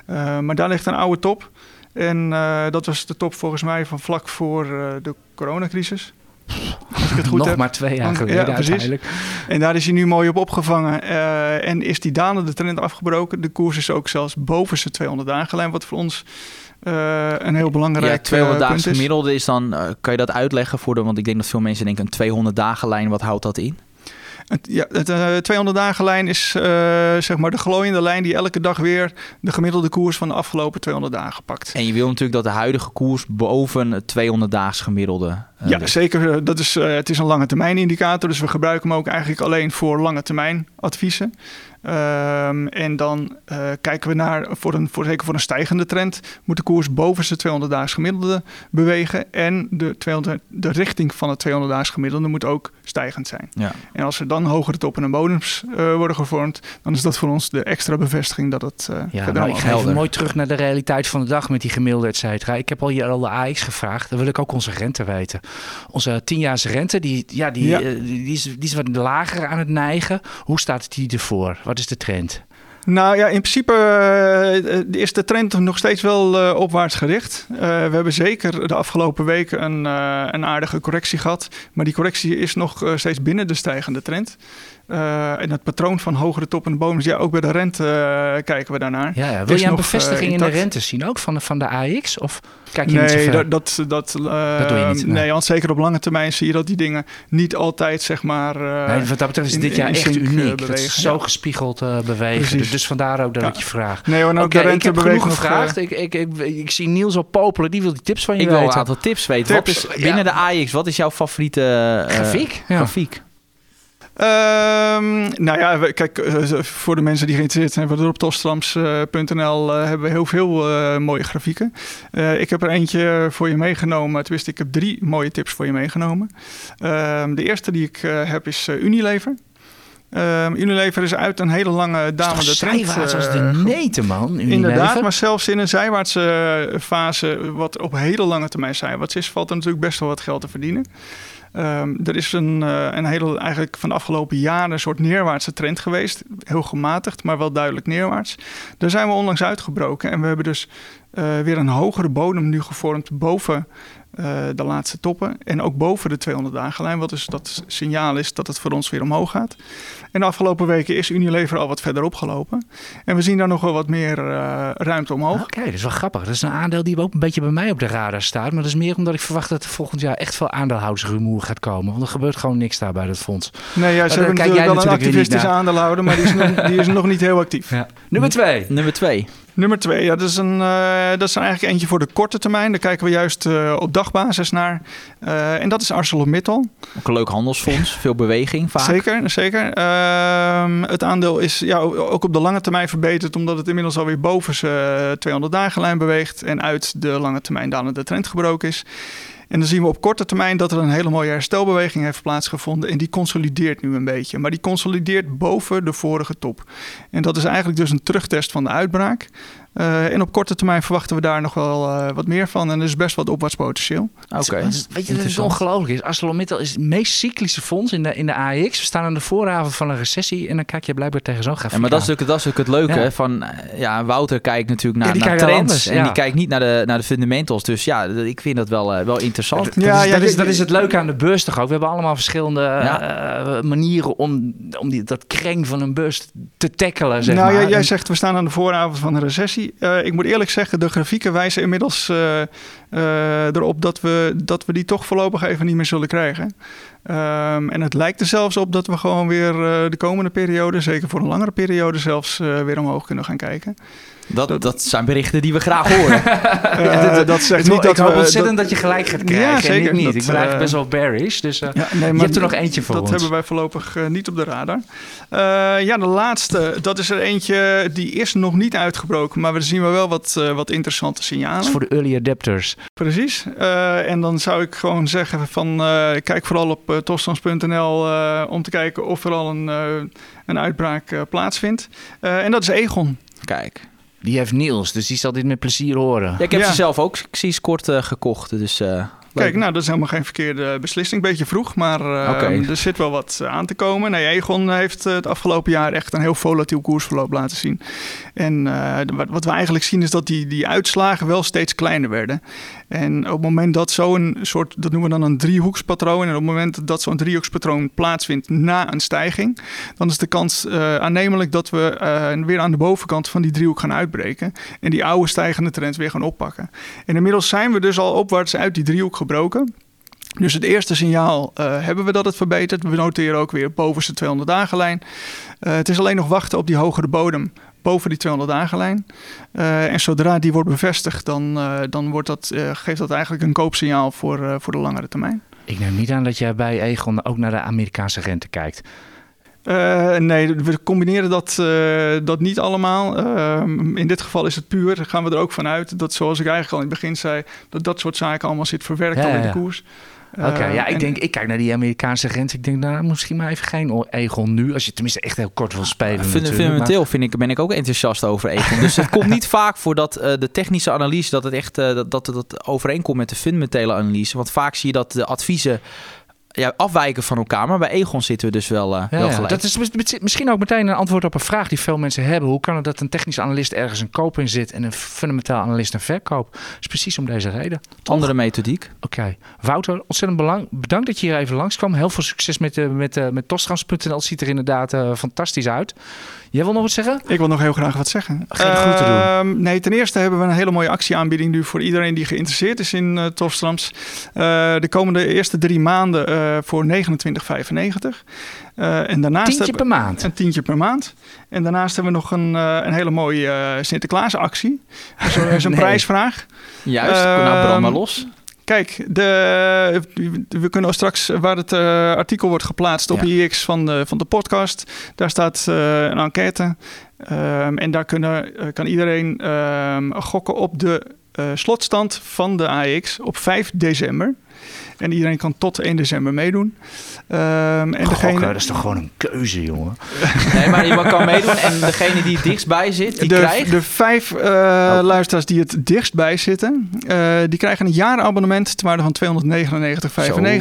Ja. maar daar ligt een oude top. En uh, dat was de top volgens mij van vlak voor uh, de coronacrisis. Als ik het goed Nog heb. maar twee jaar geleden ja, uiteindelijk. En daar is hij nu mooi op opgevangen. Uh, en is die dalende trend afgebroken. De koers is ook zelfs boven zijn 200 dagen lijn, wat voor ons uh, een heel belangrijk ja, 200 uh, dagen gemiddelde is dan, uh, kan je dat uitleggen voor de, want ik denk dat veel mensen denken een 200 dagen lijn, wat houdt dat in? Ja, het uh, 200 dagen lijn is uh, zeg maar de glooiende lijn die elke dag weer de gemiddelde koers van de afgelopen 200 dagen pakt. En je wil natuurlijk dat de huidige koers boven het 200 daags gemiddelde. Uh, ja, ligt. zeker. Dat is, het is een lange termijn indicator, dus we gebruiken hem ook eigenlijk alleen voor lange termijn adviezen. Um, en dan uh, kijken we naar, voor een, voor, zeker voor een stijgende trend, moet de koers boven zijn 200 daags gemiddelde bewegen. En de, 200, de richting van het 200 daags gemiddelde moet ook stijgend zijn. Ja. En als er dan hogere toppen en bodems uh, worden gevormd, dan is dat voor ons de extra bevestiging dat het uh, ja, nou, Ik ga even mooi terug naar de realiteit van de dag met die gemiddelde, et cetera. Ik heb al hier al de AX gevraagd, dan wil ik ook onze rente weten. Onze 10-jaars rente, die, ja, die, ja. die, die, is, die is wat lager aan het neigen. Hoe staat die ervoor? Wat is de trend? Nou ja, in principe uh, is de trend nog steeds wel uh, opwaarts gericht. Uh, we hebben zeker de afgelopen weken een, een aardige correctie gehad. Maar die correctie is nog steeds binnen de stijgende trend. En het patroon van hogere toppen en bodems, ja, ook bij de rente kijken we daarnaar. Ja, ja. Wil je een bevestiging in de rente zien ook van de, van de AX? Of... Kijk je niet zo Nee, ver? dat, dat, dat, eh, Dat doe je niet, nee. Nee, want zeker op lange termijn zie je dat die dingen niet altijd, zeg maar... eh, Nee, wat dat betreft is in- dit jaar echt eh, uniek. dat is zo ja. gespiegeld eh, bewegen. Precies. Dus vandaar ook dat Ja. ik je vraag. Nee, en ook de ik heb rente genoeg eh, gevraagd. ik, ik, ik, ik zie Niels al popelen. Die wil die tips van je Ik wil een weten. aantal tips weten. Wat Tips, is, binnen ja. de AX, wat is jouw favoriete eh, Grafiek? Ja. grafiek? Ehm, nou ja, we- kijk, eh, voor de mensen die geïnteresseerd zijn, we op tostrams.nl eh, hebben we heel veel eh, mooie grafieken. Eh, ik heb er eentje voor je meegenomen. Tenminste, ik heb drie mooie tips voor je meegenomen. Ehm, de eerste die ik eh, heb is eh, Unilever. Ehm, Unilever is uit een hele lange dalende trend. zijwaarts als de eh, neten, man. Unilever. Inderdaad, maar zelfs in een zijwaartse eh, fase, wat op hele lange termijn zijwaarts is, valt er natuurlijk best wel wat geld te verdienen. Ehm, er is een, eh, een hele, eigenlijk van de afgelopen jaren een soort neerwaartse trend geweest. Heel gematigd, maar wel duidelijk neerwaarts. Daar zijn we onlangs uitgebroken en we hebben dus eh, weer een hogere bodem nu gevormd boven eh, de laatste toppen. En ook boven de 200 dagenlijn, wat dus dat signaal is dat het voor ons weer omhoog gaat. En de afgelopen weken is Unilever al wat verder opgelopen. En we zien daar nog wel wat meer eh, ruimte omhoog. Oké, dat is wel grappig. Dat is een aandeel die ook een beetje bij mij op de radar staat. Maar dat is meer omdat ik verwacht dat er volgend jaar echt veel aandeelhoudersrumoer gaat komen. Want er gebeurt gewoon niks daar bij dat fonds. Nee, ja, ze hebben natuurlijk wel een activistische aandeelhouder, maar die is, nog, die is nog niet heel actief. Nummer twee. Nummer twee. Nummer twee, ja, dat, is een, eh, dat is eigenlijk eentje voor de korte termijn. Daar kijken we juist eh, op dagbasis naar. Eh, en dat is ArcelorMittal. Ook een leuk handelsfonds. Veel beweging vaak. Zeker, zeker. Ehm, het aandeel is ja, ook op de lange termijn verbeterd, omdat het inmiddels alweer boven zijn 200 dagenlijn beweegt en uit de lange termijn dalende trend gebroken is. En dan zien we op korte termijn dat er een hele mooie herstelbeweging heeft plaatsgevonden. En die consolideert nu een beetje. Maar die consolideert boven de vorige top. En dat is eigenlijk dus een terugtest van de uitbraak. Eh, en op korte termijn verwachten we daar nog wel eh, wat meer van. En er is best wat opwaartspotentieel. Oké. Weet je, dat is ongelooflijk. is. ArcelorMittal is het meest cyclische fonds in de, in de AEX. We staan aan de vooravond van een recessie. En dan kijk je blijkbaar tegen zo'n grafiek Ja, maar dat is, ook, dat is het leuke. Ja. Van, eh, ja, Wouter kijkt natuurlijk naar, Ja, die naar trends. anders, en die kijkt niet naar de, naar de fundamentals. Dus ja, ik vind dat wel, wel interessant. Dat, Ja, is, ja, dat, is, dat is het leuke aan de beurs toch ook. We hebben allemaal verschillende Ja. manieren om, om die, dat kreng van een beurs te tackelen. Zeg nou, maar. jij, zegt we staan aan de vooravond van een recessie. Eh, ik moet eerlijk zeggen, de grafieken wijzen inmiddels eh, eh, erop dat we, dat we die toch voorlopig even niet meer zullen krijgen. Ehm, en het lijkt er zelfs op dat we gewoon weer de komende periode, zeker voor een langere periode zelfs, weer omhoog kunnen gaan kijken. Dat, dat zijn berichten die we graag horen. Dat zegt ik, niet dat ik hoop we... ontzettend dat, dat- je gelijk gaat krijgen. Ja, zeker. ik niet. Dat, ik ben eigenlijk eh, best wel bearish. Dus eh, Ja, nee, je hebt er nog eentje voor Dat ons. hebben wij voorlopig eh, niet op de radar. Eh, ja, de laatste. Dat is er eentje die is nog niet uitgebroken. Maar we zien we wel wat, eh, wat interessante Dat signalen. is voor de early adapters. Precies. Eh, en dan zou ik gewoon zeggen van... eh, kijk vooral op uh, tosstans.nl eh, om te kijken of er al een, eh, een uitbraak plaatsvindt. Eh, en dat is Egon. Kijk. Die heeft Niels, dus die zal dit met plezier horen. Ja, ik heb Ja. ze zelf ook sinds kort eh, gekocht. Dus, eh. Kijk, nou, dat is helemaal geen verkeerde beslissing. Beetje vroeg, maar eh, er zit wel wat aan te komen. Nee, Egon heeft het afgelopen jaar echt een heel volatiel koersverloop laten zien. En eh, wat, wat we eigenlijk zien is dat die, die uitslagen wel steeds kleiner werden. En op het moment dat zo'n soort, dat noemen we dan een driehoekspatroon. En op het moment dat zo'n driehoekspatroon plaatsvindt na een stijging, dan is de kans eh, aannemelijk dat we eh, weer aan de bovenkant van die driehoek gaan uitbreken. En die oude stijgende trend weer gaan oppakken. En inmiddels zijn we dus al opwaarts uit die driehoek gebroken. Dus het eerste signaal eh, hebben we dat het verbetert. We noteren ook weer bovenste 200 dagenlijn. Eh, het is alleen nog wachten op die hogere bodem boven die 200 dagenlijn. Eh, en zodra die wordt bevestigd, dan, eh, dan wordt dat, eh, geeft dat eigenlijk een koopsignaal voor, voor de langere termijn. Ik neem niet aan dat jij bij Egon ook naar de Amerikaanse rente kijkt. Nee, we combineren dat, dat niet allemaal. In dit geval is het puur, gaan we er ook vanuit, dat zoals ik eigenlijk al in het begin zei, dat dat soort zaken allemaal zit verwerkt Ja, al in de ja. koers. Oké, Eh, ja, ik en- denk, ik kijk naar die Amerikaanse rente. Ik denk, nou, misschien maar even geen Egon nu. Als je tenminste echt heel kort wil spelen. Fundamenteel vind ik, ben ik ook enthousiast over Egon. Dus het komt niet vaak voor dat eh, de technische analyse dat het echt eh, dat, dat, dat overeenkomt met de fundamentele analyse. Want vaak zie je dat de adviezen ja, afwijken van elkaar. Maar bij Egon zitten we dus wel, uh, Ja, wel ja. gelijk. Dat is mis- misschien ook meteen een antwoord op een vraag die veel mensen hebben. Hoe kan het dat een technisch analist ergens een koop in zit en een fundamentaal analist een verkoop? Dat is precies om deze reden. Toch? Andere methodiek. Oké. Wouter, ontzettend belang. bedankt dat je hier even langskwam. Heel veel succes met, uh, met, uh, met Tostrans.nl. Ziet er inderdaad uh, fantastisch uit. Jij wil nog wat zeggen? Ik wil nog heel graag wat zeggen. Geen uh, groeten doen. Nee, ten eerste hebben we een hele mooie actieaanbieding nu voor iedereen die geïnteresseerd is in uh, Tofstrams. de komende eerste drie maanden uh, voor 29,95. Uh, en daarnaast tientje per maand. Een tientje per maand. En daarnaast hebben we nog een, uh, een hele mooie Sinterklaasactie. Dus er is een nee. prijsvraag. Juist, nou brand maar los. Kijk, de, we kunnen straks, waar het uh, artikel wordt geplaatst op ja. IX van de, van de podcast, daar staat uh, een enquête. Um, en daar kunnen, kan iedereen um, gokken op de slotstand van de AX op 5 december. En iedereen kan tot 1 december meedoen. Um, en Gokken, degene... dat is toch gewoon een keuze, jongen? Nee, maar je kan meedoen en degene die het dichtst bij zit, die de, krijgt... De vijf uh, oh. luisteraars die het dichtst bij zitten, uh, die krijgen een jaarabonnement ter waarde van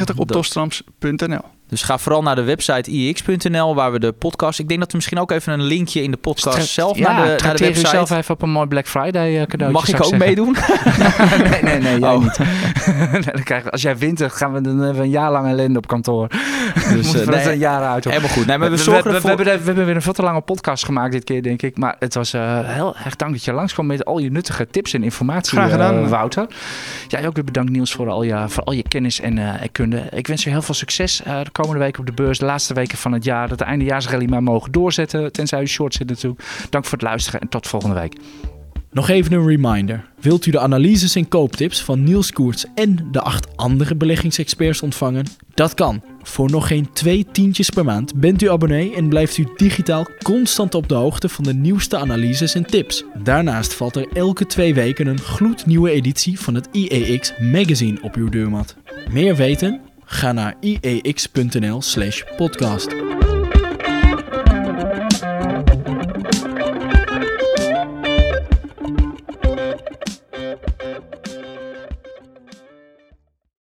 299,95 op tostrams.nl. Dus ga vooral naar de website ix.nl waar we de podcast... Ik denk dat we misschien ook even een linkje in de podcast zelf ja, naar, de, naar de website... zelf even op een mooi Black Friday uh, cadeautje. Mag ik ook zeggen. meedoen? nee, nee, nee, jij Oh. niet. dan krijgen we, als jij wint, dan gaan we dan hebben we een jaar lang ellende op kantoor. Dus eh, uh, nee, dat een jaar uit. Helemaal goed. Nee, maar we, we, zorgen we, ervoor... we, hebben, we hebben weer een veel te lange podcast gemaakt dit keer, denk ik. Maar het was uh, heel erg dank dat je langskwam met al je nuttige tips en informatie, Graag gedaan, uh, Wouter. Jij ook weer bedankt, Niels, voor al je, voor al je kennis en, uh, kunde. Ik wens je heel veel succes komende weken op de beurs. De laatste weken van het jaar. Dat de eindejaarsrally maar mogen doorzetten. Tenzij u short zit natuurlijk. Dank voor het luisteren en tot volgende week. Nog even een reminder. Wilt u de analyses en kooptips van Niels Koerts en de acht andere beleggingsexperts ontvangen? Dat kan. Voor nog geen twee tientjes per maand bent u abonnee en blijft u digitaal constant op de hoogte van de nieuwste analyses en tips. Daarnaast valt er elke twee weken een gloednieuwe editie van het IEX magazine op uw deurmat. Meer weten? Ga naar iex.nl/podcast.